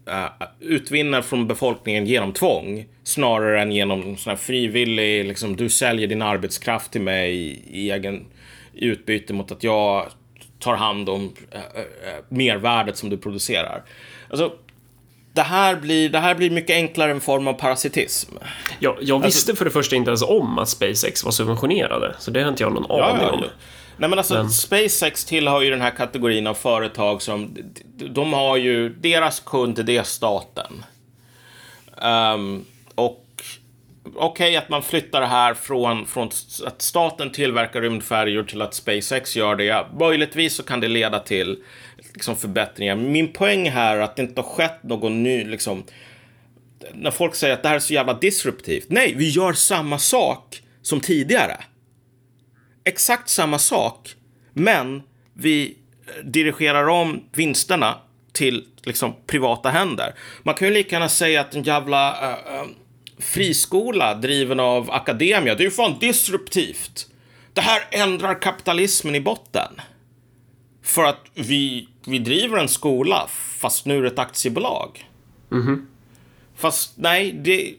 uh, utvinner från befolkningen genom tvång snarare än genom sån här frivillig, liksom, du säljer din arbetskraft till mig i, egen i utbyte mot att jag tar hand om uh, uh, mervärdet som du producerar. Alltså, det här, blir, det här blir mycket enklare en form av parasitism. Ja, jag visste för det första inte ens om att SpaceX var subventionerade, så det har inte jag någon Ja, aning om. ja. Nej men alltså Men- SpaceX tillhör ju den här kategorin av företag som de har ju, deras kund det är staten. Ehm, och okej att man flyttar det här från, från att staten tillverkar rymdfärjor till att SpaceX gör det. Möjligtvis så kan det leda till liksom, förbättringar. Min poäng här är att det inte har skett någon ny, liksom, när folk säger att det här är så jävla disruptivt. Nej, vi gör samma sak som tidigare exakt samma sak, men vi eh, dirigerar om vinsterna till liksom, privata händer. Man kan ju lika gärna säga att en jävla uh, uh, friskola driven av Academia, det är ju fan disruptivt. Det här ändrar kapitalismen i botten. För att vi, vi driver en skola, fast nu är det ett aktiebolag. Fast nej, det,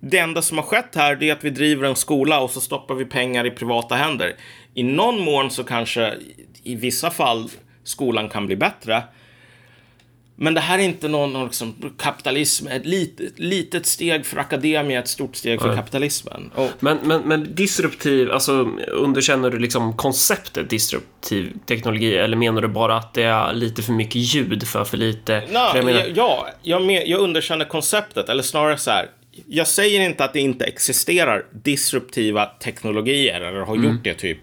det enda som har skett här är att vi driver en skola och så stoppar vi pengar i privata händer. I någon mån så kanske i vissa fall skolan kan bli bättre. Men det här är inte någon någon liksom, kapitalism, ett litet, litet steg för akademia, ett stort steg för Nej. kapitalismen. Och, Men, men, men disruptiv, alltså underkänner du liksom konceptet disruptiv teknologi eller menar du bara att det är lite för mycket ljud för för lite? För jag menar, ja, jag, men, jag underkänner konceptet, eller snarare så här. Jag säger inte att det inte existerar disruptiva teknologier, eller har Mm. gjort det typ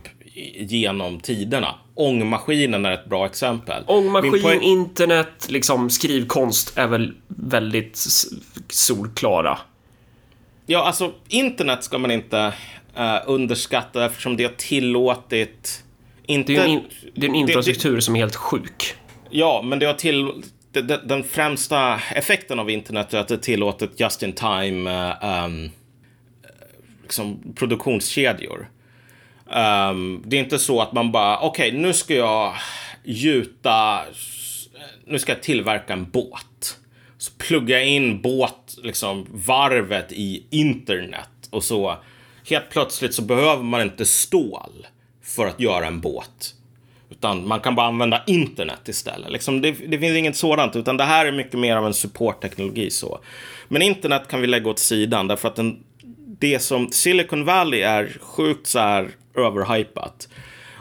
genom tiderna. Ångmaskinen är ett bra exempel. Ångmaskin, poäng- internet, liksom skrivkonst är väl väldigt solklara. Ja, alltså internet ska man inte eh, underskatta eftersom det har tillåtit... Inte, Det är en, det är en det- infrastruktur som är helt sjuk. Ja, men det har till... det- det- Den främsta effekten av internet är att det tillåtit just in time um, liksom produktionskedjor. Um, det är inte så att man bara, okej, nu ska jag gjuta, nu ska jag tillverka en båt. Så pluggar jag in båt, liksom varvet i internet och så helt plötsligt så behöver man inte stål för att göra en båt. Utan man kan bara använda internet istället. Liksom det, det finns inget sådant, utan det här är mycket mer av en supportteknologi. så. Men internet kan vi lägga åt sidan, därför att den, det som Silicon Valley är sjukt så här överhypat.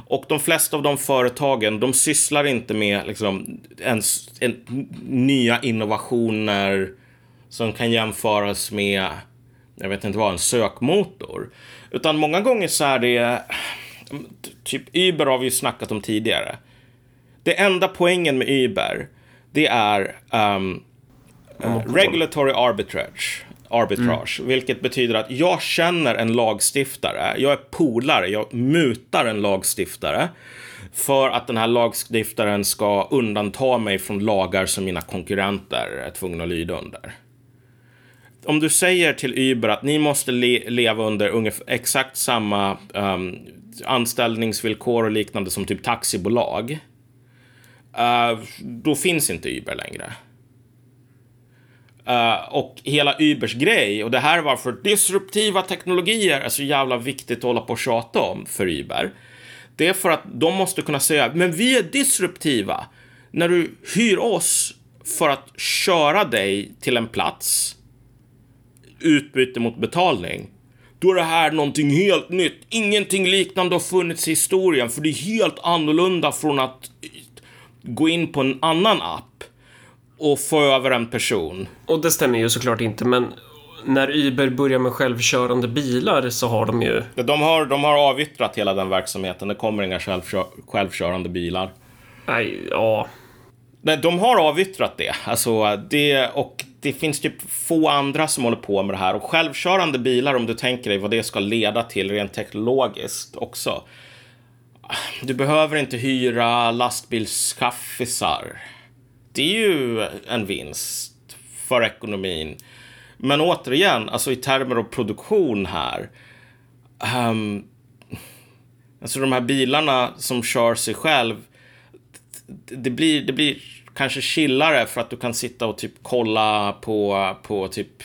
Och de flesta av de företagen, de sysslar inte med liksom, ens, en, nya innovationer som kan jämföras med, jag vet inte vad, en sökmotor. Utan många gånger så är det, typ Uber har vi ju snackat om tidigare. Det enda poängen med Uber, det är um, eh, regulatory arbitrage. Arbitrage, vilket betyder att jag känner en lagstiftare, jag är polare, jag mutar en lagstiftare för att den här lagstiftaren ska undanta mig från lagar som mina konkurrenter är tvungna att lyda under. Om du säger till Uber att ni måste le leva under ungefär exakt samma um, anställningsvillkor och liknande som typ taxibolag. Uh, då finns inte Uber längre. Uh, och hela Ubers grej, och det här är varför disruptiva teknologier är så jävla viktigt att hålla på och tjata om för Uber. Det är för att de måste kunna säga, men vi är disruptiva. När du hyr oss för att köra dig till en plats, utbyte mot betalning, då är det här någonting helt nytt. Ingenting liknande har funnits i historien, för det är helt annorlunda från att gå in på en annan app och få över en person. Och det stämmer ju såklart inte, men när Uber börjar med självkörande bilar så har de ju... De har, de har avyttrat hela den verksamheten. Det kommer inga självkör, självkörande bilar. Nej, ja. Nej, de har avyttrat det. Alltså, det. Och det finns typ få andra som håller på med det här. Och självkörande bilar, om du tänker dig vad det ska leda till rent teknologiskt också. Du behöver inte hyra lastbilskaffisar. Det är ju en vinst för ekonomin. Men återigen, alltså i termer av produktion här. Um, alltså de här bilarna som kör sig själv. Det blir, det blir kanske chillare för att du kan sitta och typ kolla på, på typ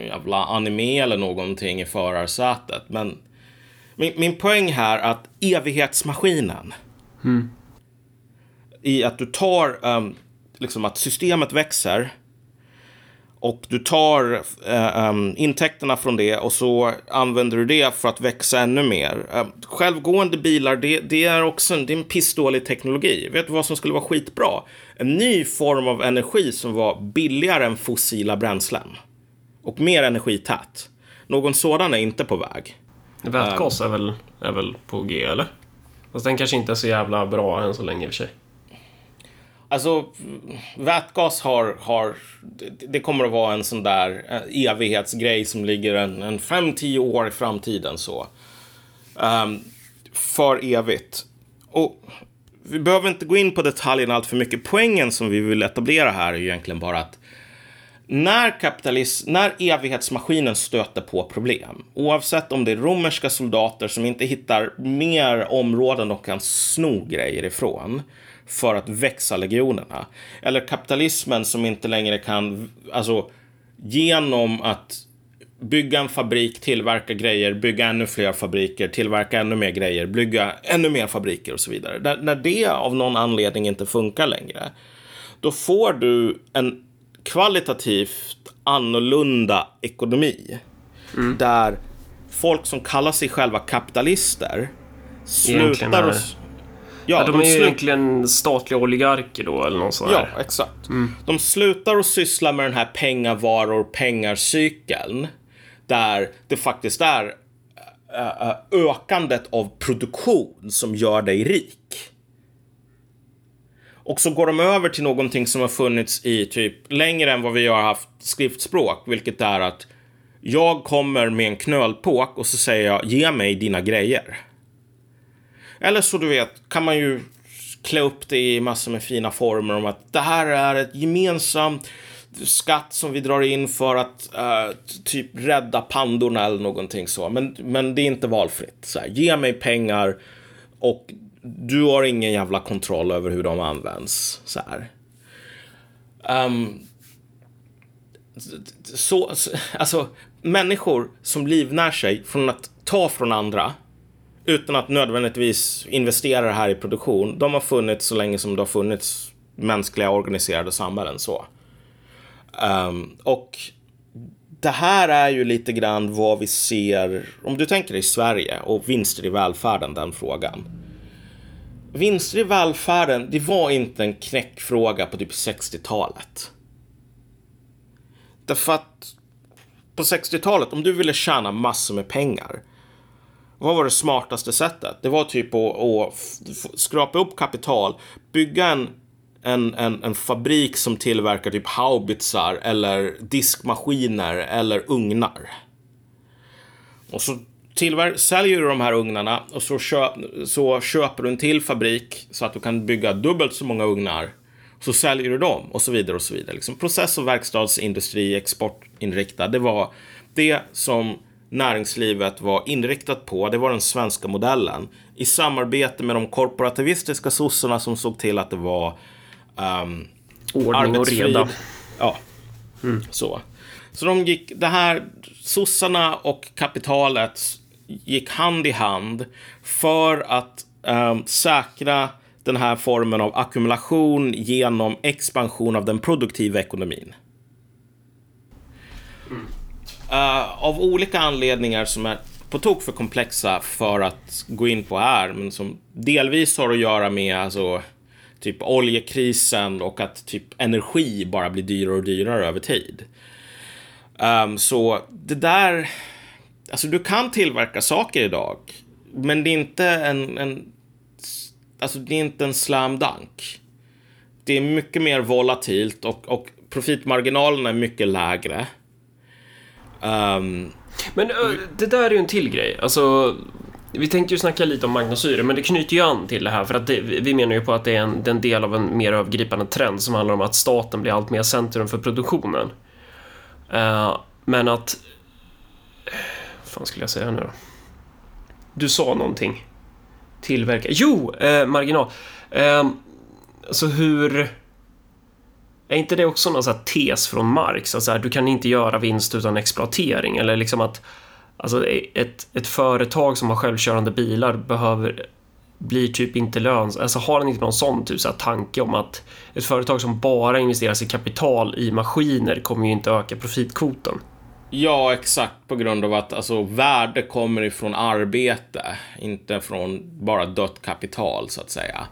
jävla anime eller någonting i förarsätet. Men min, min poäng här är att evighetsmaskinen. Mm. I att du tar, um, liksom att systemet växer. Och du tar uh, um, intäkterna från det och så använder du det för att växa ännu mer. Uh, självgående bilar, det, det, är också en, det är en pissdålig teknologi. Vet du vad som skulle vara skitbra? En ny form av energi som var billigare än fossila bränslen. Och mer energität. Någon sådan är inte på väg. Vätgas är väl, är väl på G, eller? Fast den kanske inte är så jävla bra än så länge i och för sig. Alltså, vätgas har, har det, kommer att vara en sån där eh, evighetsgrej som ligger en, en 5-10 år i framtiden så. Um, för evigt. Och vi behöver inte gå in på detaljerna allt för mycket. Poängen som vi vill etablera här är egentligen bara att när, kapitalism, när evighetsmaskinen stöter på problem, oavsett om det är romerska soldater som inte hittar mer områden de kan sno grejer ifrån för att växa legionerna, eller kapitalismen som inte längre kan, alltså genom att bygga en fabrik, tillverka grejer, bygga ännu fler fabriker, tillverka ännu mer grejer, bygga ännu mer fabriker och så vidare. När, när det av någon anledning inte funkar längre, då får du en kvalitativt annorlunda ekonomi. Mm. Där folk som kallar sig själva kapitalister slutar är... Ja, de, de är ju egentligen statliga oligarker då, eller något sånt Ja, exakt. Mm. De slutar att syssla med den här pengavaror, pengarcykeln. Där det faktiskt är ökandet av produktion som gör dig rik. Och så går de över till någonting som har funnits i typ längre än vad vi har haft skriftspråk, vilket är att jag kommer med en knölpåk och så säger jag ge mig dina grejer. Eller så du vet kan man ju klä upp det i massor med fina former om att det här är ett gemensamt skatt som vi drar in för att uh, typ rädda pandorna eller någonting så. Men, men det är inte valfritt. Så här, ge mig pengar och du har ingen jävla kontroll över hur de används. Så här. Um, så, alltså, människor som livnär sig från att ta från andra utan att nödvändigtvis investera det här i produktion. De har funnits så länge som det har funnits mänskliga organiserade samhällen. så. Um, och det här är ju lite grann vad vi ser, om du tänker i Sverige och vinster i välfärden, den frågan vinster i välfärden, det var inte en knäckfråga på typ 60-talet. Därför att på 60-talet, om du ville tjäna massor med pengar, vad var det smartaste sättet? Det var typ att, att skrapa upp kapital, bygga en, en, en, en fabrik som tillverkar typ haubitsar eller diskmaskiner eller ugnar. Och så tillver- säljer du de här ugnarna och så, köp, så köper du en till fabrik så att du kan bygga dubbelt så många ugnar. Så säljer du dem och så vidare och så vidare. Liksom process och verkstadsindustri, exportinriktad. Det var det som näringslivet var inriktat på. Det var den svenska modellen. I samarbete med de korporativistiska sossarna som såg till att det var um, Ordning och reda. Ja, mm. så. Så de gick, det här, sossarna och kapitalet gick hand i hand för att um, säkra den här formen av ackumulation genom expansion av den produktiva ekonomin. Mm. Uh, av olika anledningar som är på tok för komplexa för att gå in på här, men som delvis har att göra med alltså, typ oljekrisen och att typ energi bara blir dyrare och dyrare över tid. Um, så det där Alltså du kan tillverka saker idag. Men det är inte en, en Alltså det är inte en slam dunk. Det är mycket mer volatilt och, och profitmarginalerna är mycket lägre. Um, men det där är ju en till grej. Alltså, vi tänkte ju snacka lite om magnosyre, men det knyter ju an till det här för att det, vi menar ju på att det är en, en del av en mer övergripande trend som handlar om att staten blir allt mer centrum för produktionen. Uh, men att fan skulle jag säga nu då? Du sa någonting. Tillverka. Jo, eh, marginal. Eh, alltså hur... är inte det också någon så tes från Marx? Alltså här, du kan inte göra vinst utan exploatering. Eller liksom att alltså ett, ett företag som har självkörande bilar behöver blir typ inte lönsamt. Alltså har den inte någon sån typ så här tanke om att ett företag som bara investerar sitt kapital i maskiner kommer ju inte öka profitkvoten. Ja, exakt på grund av att alltså, värde kommer ifrån arbete, inte från bara dött kapital så att säga.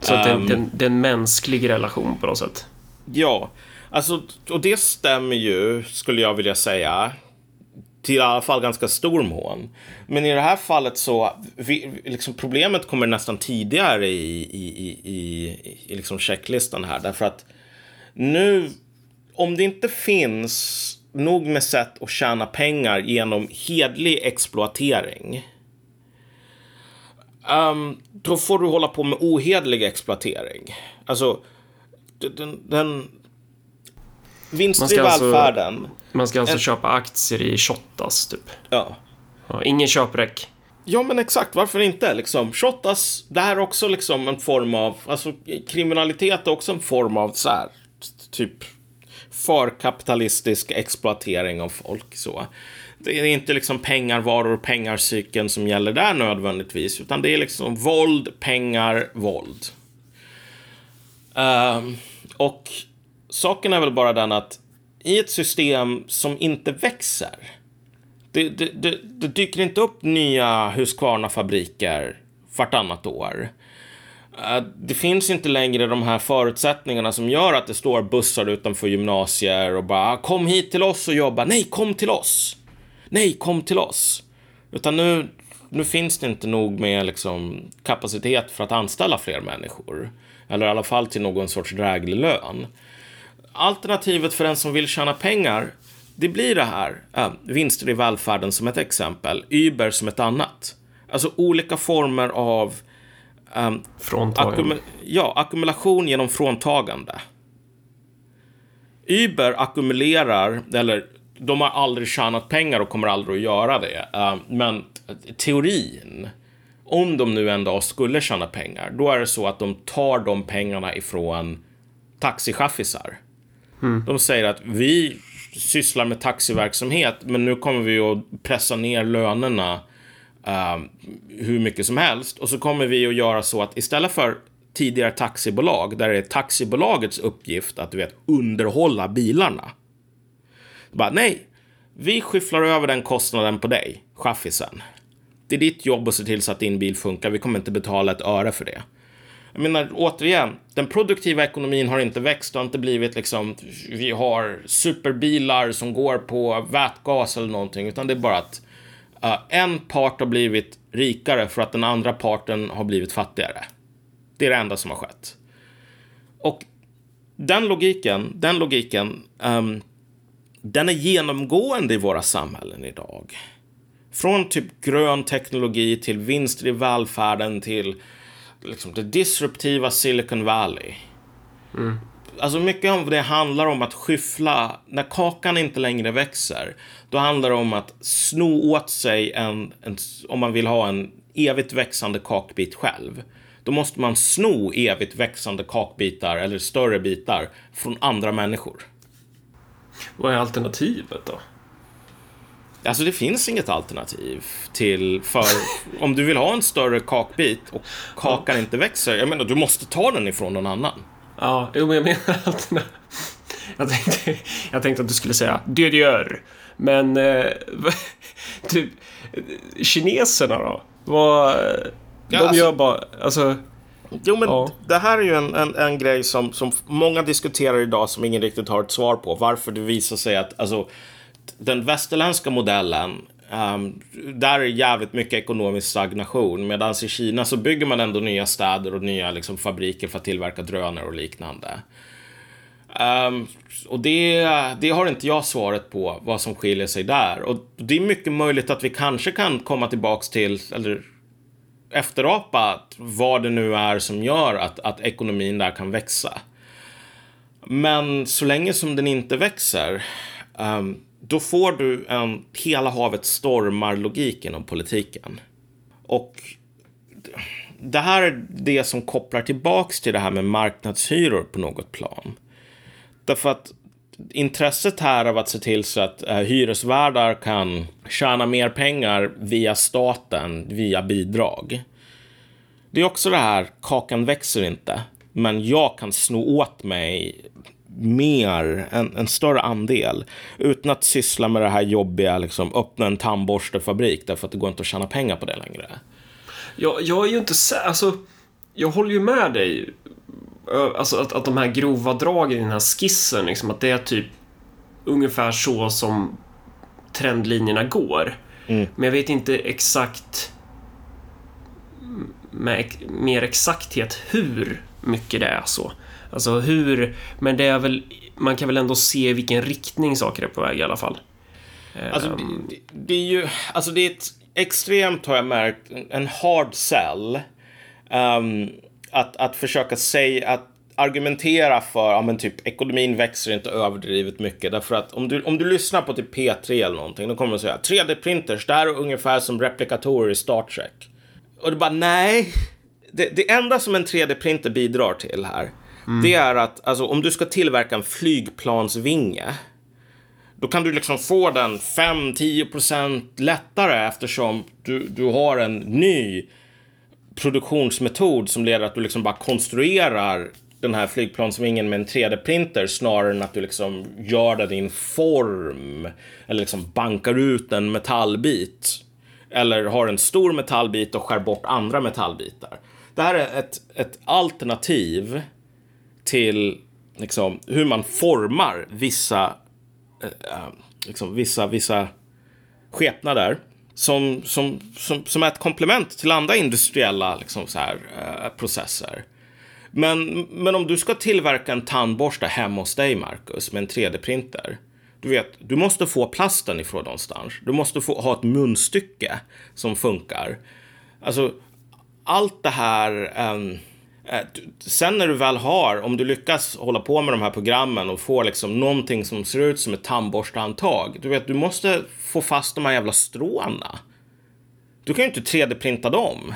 Så att um, det, det, det är en mänsklig relation på något sätt. Ja, alltså, och det stämmer ju, skulle jag vilja säga, till i alla fall ganska stor mån. Men i det här fallet så, vi, liksom problemet kommer nästan tidigare i, i, i, i, i liksom checklistan här. Därför att nu, om det inte finns nog med sätt att tjäna pengar genom hedlig exploatering. Um, då får du hålla på med ohedlig exploatering. Alltså, den, den vinster i alltså- välfärden. Alltså, man ska alltså en, köpa aktier i Shottaz, typ. Ja. ja ingen köpräck. Ja, men exakt. Varför inte? Liksom, Shottaz, det här är också liksom en form av, alltså kriminalitet är också en form av så här, typ förkapitalistisk exploatering av folk. Så. Det är inte liksom pengar, varor, pengarcykeln som gäller där nödvändigtvis, utan det är liksom våld, pengar, våld. Uh, och saken är väl bara den att i ett system som inte växer, det, det, det, det dyker inte upp nya Husqvarna-fabriker vartannat år. Eh, det finns inte längre de här förutsättningarna som gör att det står bussar utanför gymnasier och bara kom hit till oss och jobba. Nej, kom till oss. Nej, kom till oss. Utan nu, nu finns det inte nog med liksom kapacitet för att anställa fler människor. Eller i alla fall till någon sorts dräglig lön. Alternativet för den som vill tjäna pengar, det blir det här. Äh, vinster i välfärden som ett exempel, Uber som ett annat. Alltså olika former av Um, Fråntagande. ja, ackumulation genom fråntagande. Uber ackumulerar, eller de har aldrig tjänat pengar och kommer aldrig att göra det. Uh, men teorin, om de nu en dag skulle tjäna pengar, då är det så att de tar de pengarna ifrån taxichaffisar. Mm. De säger att vi sysslar med taxiverksamhet, men nu kommer vi att pressa ner lönerna uh, hur mycket som helst. Och så kommer vi att göra så att istället för tidigare taxibolag, där det är taxibolagets uppgift att du vet, underhålla bilarna. Bara, nej, vi skyfflar över den kostnaden på dig, chaffisen. Det är ditt jobb att se till så att din bil funkar. Vi kommer inte betala ett öre för det. Jag menar, återigen, den produktiva ekonomin har inte växt. Det har inte blivit liksom, vi har superbilar som går på vätgas eller någonting, utan det är bara att Uh, en part har blivit rikare för att den andra parten har blivit fattigare. Det är det enda som har skett. Och den logiken, den logiken, um, den är genomgående i våra samhällen idag. Från typ grön teknologi till vinster i välfärden till liksom det disruptiva Silicon Valley. Mm alltså mycket av det handlar om att skyffla, när kakan inte längre växer, då handlar det om att sno åt sig en, en om man vill ha en evigt växande kakbit själv. Då måste man sno evigt växande kakbitar eller större bitar från andra människor. Vad är alternativet då? Alltså det finns inget alternativ till för om du vill ha en större kakbit och kakan inte växer. Jag menar, du måste ta den ifrån någon annan. Ja, jo, men jag menar att... Jag tänkte, jag tänkte att du skulle säga DDR. Men eh, typ kineserna då? Vad... Ja, de alltså, gör bara... Alltså... Jo, men ja. det här är ju en, en, en, grej som, som många diskuterar idag som ingen riktigt har ett svar på. Varför det visar sig att alltså, den västerländska modellen Um, där är jävligt mycket ekonomisk stagnation. Medan i Kina så bygger man ändå nya städer och nya liksom, fabriker för att tillverka drönare och liknande. Um, och det, det har inte jag svaret på, vad som skiljer sig där. Och det är mycket möjligt att vi kanske kan komma tillbaks till, eller efterapa vad det nu är som gör att, att ekonomin där kan växa. Men så länge som den inte växer um, då får du en hela havet stormar-logik inom politiken. Och det här är det som kopplar tillbaks till det här med marknadshyror på något plan. Därför att intresset här av att se till så att eh, hyresvärdar kan tjäna mer pengar via staten, via bidrag. Det är också det här, kakan växer inte, men jag kan sno åt mig mer, en, en större andel, utan att syssla med det här jobbiga, liksom öppna en tandborstefabrik, därför att det går inte att tjäna pengar på det längre. Jag, jag är ju inte alltså, jag håller ju med dig. Alltså att, att de här grova dragen i den här skissen, liksom, att det är typ ungefär så som trendlinjerna går. Mm. Men jag vet inte exakt med mer exakthet hur mycket det är så. Alltså hur, men det är väl, man kan väl ändå se vilken riktning saker är på väg i alla fall. Alltså, Ehm, det, det är ju, alltså det är ett extremt, har jag märkt, en hard sell. ehm, att, att försöka säga, att argumentera för, ja men typ ekonomin växer inte överdrivet mycket. Därför att om du, om du lyssnar på typ P3 eller någonting, då kommer de säga 3D-printers, det här är ungefär som replikatorer i Star Trek. Och det bara, nej. Det, det enda som en 3D-printer bidrar till här, Mm. det är att alltså, om du ska tillverka en flygplansvinge, då kan du liksom få den 5-10% lättare eftersom du, du har en ny produktionsmetod som leder att du liksom bara konstruerar den här flygplansvingen med en 3D-printer snarare än att du liksom gör den i en form eller liksom bankar ut en metallbit eller har en stor metallbit och skär bort andra metallbitar. Det här är ett, ett alternativ till liksom, hur man formar vissa eh, eh, liksom, vissa, vissa skepnader som, som, som, som är ett komplement till andra industriella liksom, så här, eh, processer. Men, men om du ska tillverka en tandborste hemma hos dig, Marcus, med en 3D-printer. Du vet, du måste få plasten ifrån någonstans. Du måste få, ha ett munstycke som funkar. Alltså, allt det här... eh, Eh, sen när du väl har, om du lyckas hålla på med de här programmen och får liksom någonting som ser ut som ett tandborstehandtag. Du vet, du måste få fast de här jävla stråna. Du kan ju inte 3D-printa dem.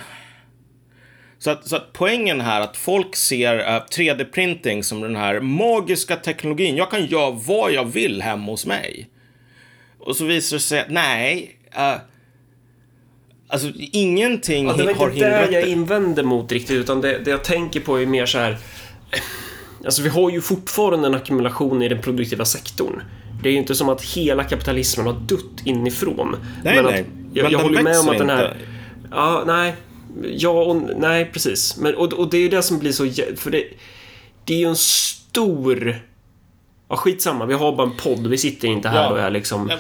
Så att, så att poängen här att folk ser eh, uh, 3D-printing som den här magiska teknologin. Jag kan göra vad jag vill hemma hos mig. Och så visar det sig att nej. uh, alltså ingenting Ja, det var har inte det hindrat jag det. invände mot riktigt, utan det, det jag tänker på är mer så här... Alltså vi har ju fortfarande en ackumulation i den produktiva sektorn. Det är ju inte som att hela kapitalismen har dött inifrån. Nej, men nej. Att, jag Men jag håller med om att den här... inte. Ja, nej. Ja och nej, precis. Men, och, och det är ju det som blir så... För det, det är ju en stor... Ja, skitsamma. Vi har bara en podd. Vi sitter inte här Ja. och är liksom eh,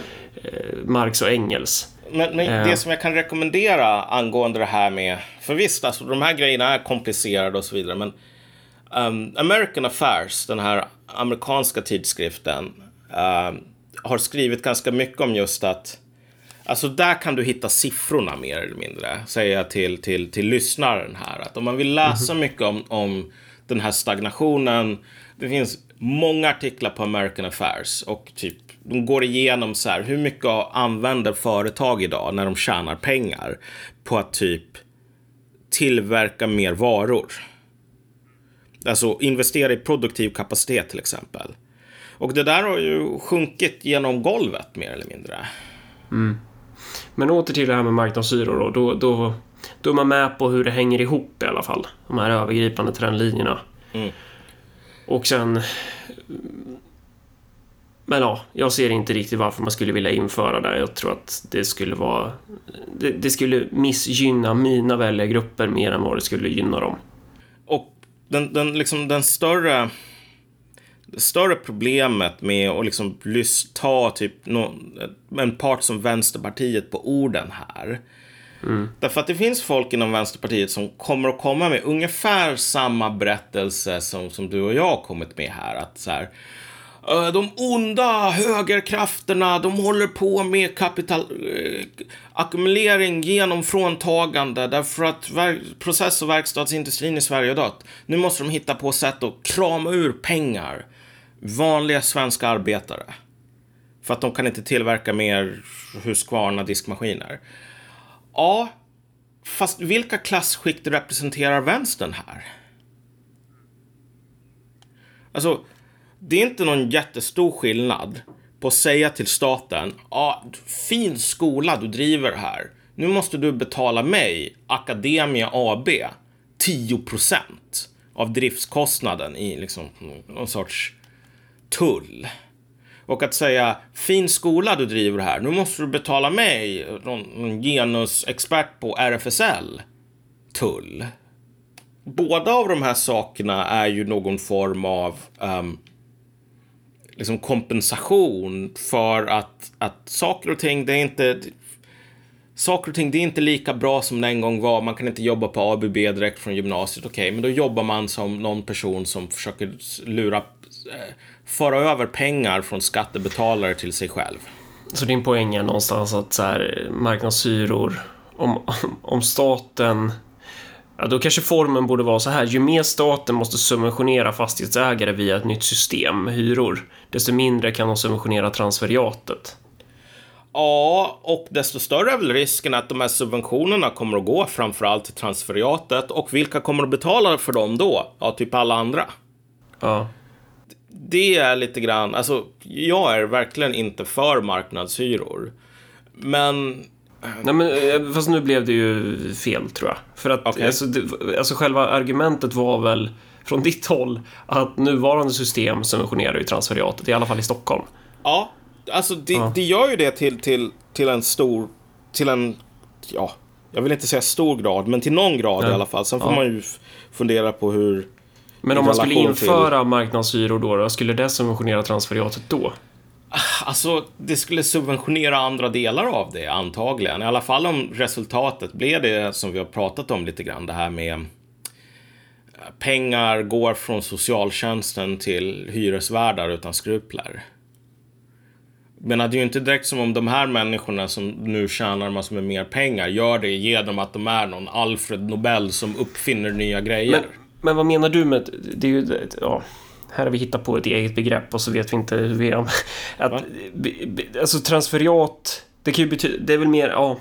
Marx och Engels. Men, men Eh. det som jag kan rekommendera angående det här med, för visst, alltså de här grejerna är komplicerade och så vidare, men um, American Affairs, den här amerikanska tidskriften, um, har skrivit ganska mycket om just att Alltså där kan du hitta siffrorna mer eller mindre, säger jag till, till, till lyssnaren här. Att om man vill läsa mycket om, om den här stagnationen, det finns många artiklar på American Affairs och typ de går igenom så här, hur mycket använder företag idag när de tjänar pengar på att typ tillverka mer varor. Alltså investera i produktiv kapacitet till exempel. Och det där har ju sjunkit genom golvet mer eller mindre. Mm. Men åter till det här med marknadshyror då. Då, då, då är man med på hur det hänger ihop i alla fall. De här övergripande trendlinjerna. Mm. Och sen... Men ja, jag ser inte riktigt varför man skulle vilja införa det. Jag tror att det skulle vara... Det, det skulle missgynna mina väljargrupper mer än vad det skulle gynna dem. Och den, den, liksom, den större, det större problemet med att liksom ta typ nå- en part som Vänsterpartiet på orden här. Mm. Därför att det finns folk inom Vänsterpartiet som kommer att komma med ungefär samma berättelse som, som du och jag har kommit med här. Att så här, äh, de onda högerkrafterna, de håller på med kapital, eh, ackumulering genom fråntagande därför att process och verkstadsindustrin i Sverige har dött. Nu måste de hitta på sätt att krama ur pengar. Vanliga svenska arbetare. För att de kan inte tillverka mer Husqvarna diskmaskiner. Ja, fast vilka klasskikt representerar vänstern här? Alltså, det är inte någon jättestor skillnad på att säga till staten, ja, ah, fin skola du driver här. Nu måste du betala mig, Academia AB, 10% av driftskostnaden i liksom någon sorts tull. Och att säga fin skola du driver här, nu måste du betala mig, någon genusexpert på RFSL, tull. Båda av de här sakerna är ju någon form av um, liksom kompensation för att, att saker och ting, det är inte saker och ting, det är inte lika bra som det en gång var. Man kan inte jobba på ABB direkt från gymnasiet. Okej, okay, men då jobbar man som någon person som försöker lura, eh, föra över pengar från skattebetalare till sig själv. Så din poäng är någonstans att så här, marknadshyror, om, om staten Ja, då kanske formen borde vara så här. Ju mer staten måste subventionera fastighetsägare via ett nytt system, hyror, desto mindre kan de subventionera transferiatet. Ja, och desto större är väl risken att de här subventionerna kommer att gå framförallt till transferiatet. Och vilka kommer att betala för dem då? Ja, typ alla andra. Ja. Det är lite grann, alltså jag är verkligen inte för marknadshyror. Men Nej men eh, fast nu blev det ju fel tror jag. För att okay. alltså, det, alltså själva argumentet var väl från ditt håll att nuvarande system subventionerar ju transferiatet, i alla fall i Stockholm. Ja, alltså det, ja. det gör ju det till, till, till en stor, till en, ja, jag vill inte säga stor grad, men till någon grad ja. i alla fall. Sen får ja. man ju fundera på hur... Men om man skulle införa till... marknadshyror då, då, skulle det subventionera transferiatet då? Alltså, det skulle subventionera andra delar av det antagligen. I alla fall om resultatet blev det som vi har pratat om lite grann, det här med eh, pengar går från socialtjänsten till hyresvärdar utan skrupler. Men det är ju inte direkt som om de här människorna som nu tjänar massor med mer pengar gör det genom att de är någon Alfred Nobel som uppfinner nya grejer. Men, men vad menar du med... Det är ju... Ja här har vi hittat på ett eget begrepp och så vet vi inte hur vi är. Att, alltså transferiat, det kan ju betyda, det är väl mer, ja.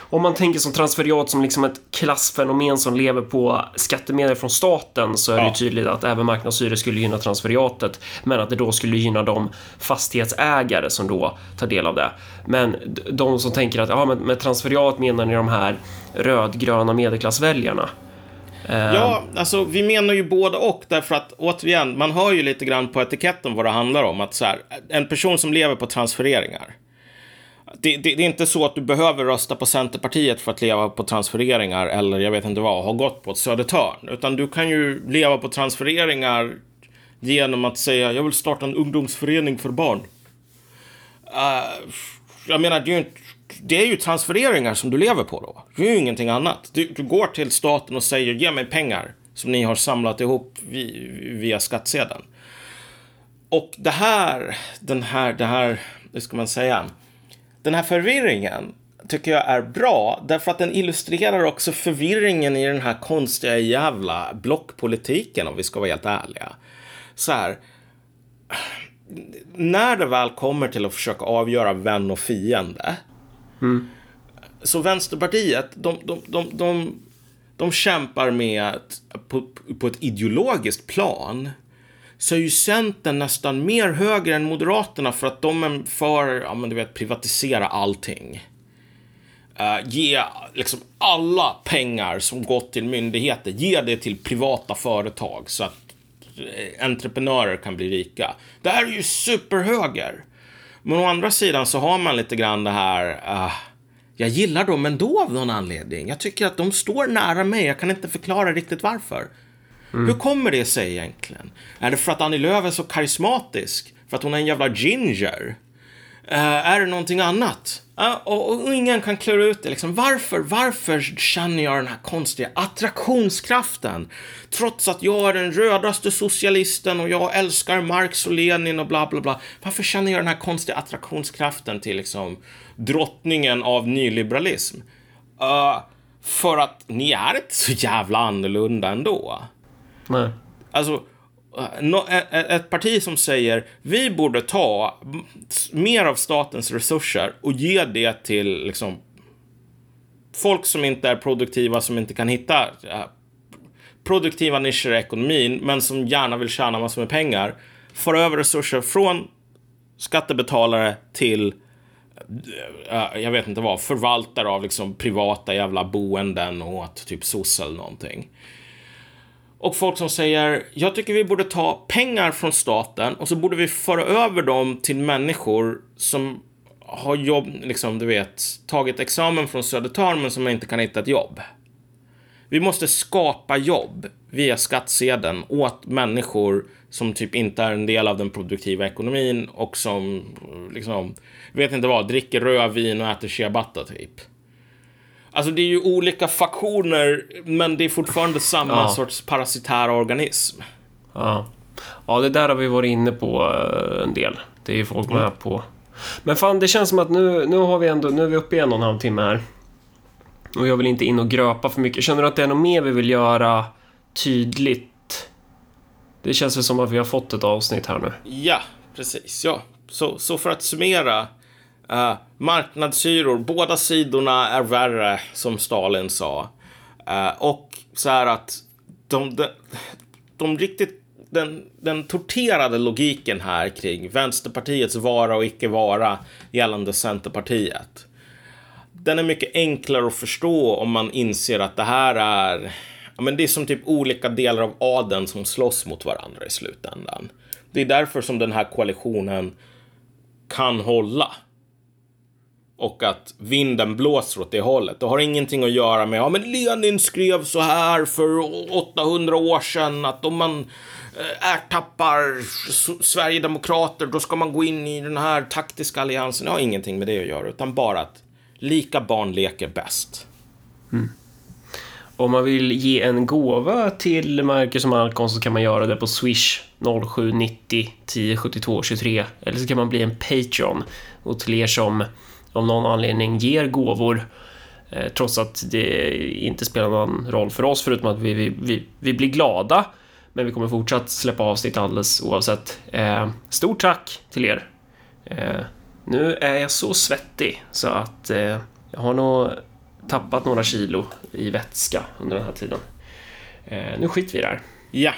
Om man tänker som transferiat som liksom ett klassfenomen som lever på skattemedel från staten så är ja. det tydligt att även marknadshyror skulle gynna transferiatet men att det då skulle gynna de fastighetsägare som då tar del av det. Men de som tänker att ja, med transferiat menar ni de här rödgröna medelklassväljarna. Eh, ja, alltså vi menar ju båda och därför att återigen, man hör ju lite grann på etiketten vad det handlar om. Att så här, en person som lever på transfereringar. Det, det, det, är inte så att du behöver rösta på Centerpartiet för att leva på transfereringar eller jag vet inte vad, ha gått på ett Södertörn. Utan du kan ju leva på transfereringar genom att säga jag vill starta en ungdomsförening för barn. Uh, jag menar, det är ju inte det är ju transfereringar som du lever på då. Det är ju ingenting annat. Du, du går till staten och säger ge mig pengar som ni har samlat ihop via skattsedeln. Och det här, den här, det här, hur ska man säga? Den här förvirringen tycker jag är bra därför att den illustrerar också förvirringen i den här konstiga jävla blockpolitiken om vi ska vara helt ärliga. Så här. När det väl kommer till att försöka avgöra vän och fiende Mm. Så Vänsterpartiet, de, de, de, de, de kämpar med att på, på ett ideologiskt plan så är ju Centern nästan mer högre än Moderaterna för att de är för, ja men du vet, privatisera allting. Uh, ge liksom alla pengar som gått till myndigheter, ge det till privata företag så att eh, entreprenörer kan bli rika. Det här är ju superhöger. Men å andra sidan så har man lite grann det här, uh, jag gillar dem ändå av någon anledning. Jag tycker att de står nära mig, jag kan inte förklara riktigt varför. Mm. Hur kommer det sig egentligen? Är det för att Annie Lööf är så karismatisk? För att hon är en jävla ginger? Uh, är det någonting annat? Uh, och, och, ingen kan klura ut det. Liksom. Varför, varför känner jag den här konstiga attraktionskraften? Trots att jag är den rödaste socialisten och jag älskar Marx och Lenin och bla bla bla. Varför känner jag den här konstiga attraktionskraften till liksom drottningen av nyliberalism? Uh, för att ni är inte så jävla annorlunda ändå. Nej. Alltså, Eh, eh, eh, ett parti som säger vi borde ta mer av statens resurser och ge det till liksom, folk som inte är produktiva, som inte kan hitta produktiva nischer i ekonomin, men som gärna vill tjäna massor med pengar. för över resurser från skattebetalare till jag vet inte vad, förvaltare av liksom privata jävla boenden åt typ SOS eller någonting. Och folk som säger, jag tycker vi borde ta pengar från staten och så borde vi föra över dem till människor som har jobb, liksom du vet, tagit examen från Södertörn men som inte kan hitta ett jobb. Vi måste skapa jobb via skattsedeln åt människor som typ inte är en del av den produktiva ekonomin och som liksom, vet inte vad, dricker rödvin och äter ciabatta typ. Alltså det är ju olika faktioner, men det är fortfarande samma Ja. sorts parasitära organism. Ja. ja, det där har vi varit inne på eh, en del. Det är ju folk med på. Men fan, det känns som att nu, nu har vi ändå, nu är vi uppe i en och en halv timme här. Och jag vill inte in och gröpa för mycket. Känner du att det är något mer vi vill göra tydligt? Det känns väl som att vi har fått ett avsnitt här nu. Ja, precis. Ja. Så, så för att summera. Uh, marknadshyror, båda sidorna är värre, som Stalin sa. Uh, och så här att de, de, de riktigt den, den torterade logiken här kring Vänsterpartiets vara och icke vara gällande Centerpartiet. Den är mycket enklare att förstå om man inser att det här är ja, men det är som typ olika delar av adeln som slåss mot varandra i slutändan. Det är därför som den här koalitionen kan hålla. Och att vinden blåser åt det hållet. Det har ingenting att göra med, ja men Lenin skrev så här för 800 år sedan att om man ärtappar ertappar Sverigedemokrater då ska man gå in i den här taktiska alliansen. Det har ingenting med det att göra, utan bara att lika barn leker bäst. Mm. Om man vill ge en gåva till Marcus och Malcolm så kan man göra det på Swish 0790 1072 23 eller så kan man bli en Patreon och till er som av någon anledning ger gåvor eh, trots att det inte spelar någon roll för oss förutom att vi, vi, vi, vi blir glada men vi kommer fortsatt släppa avsnitt alldeles oavsett. Eh, stort tack till er. Eh, nu är jag så svettig så att eh, jag har nog tappat några kilo i vätska under den här tiden. Eh, nu skiter vi i det här. Ja,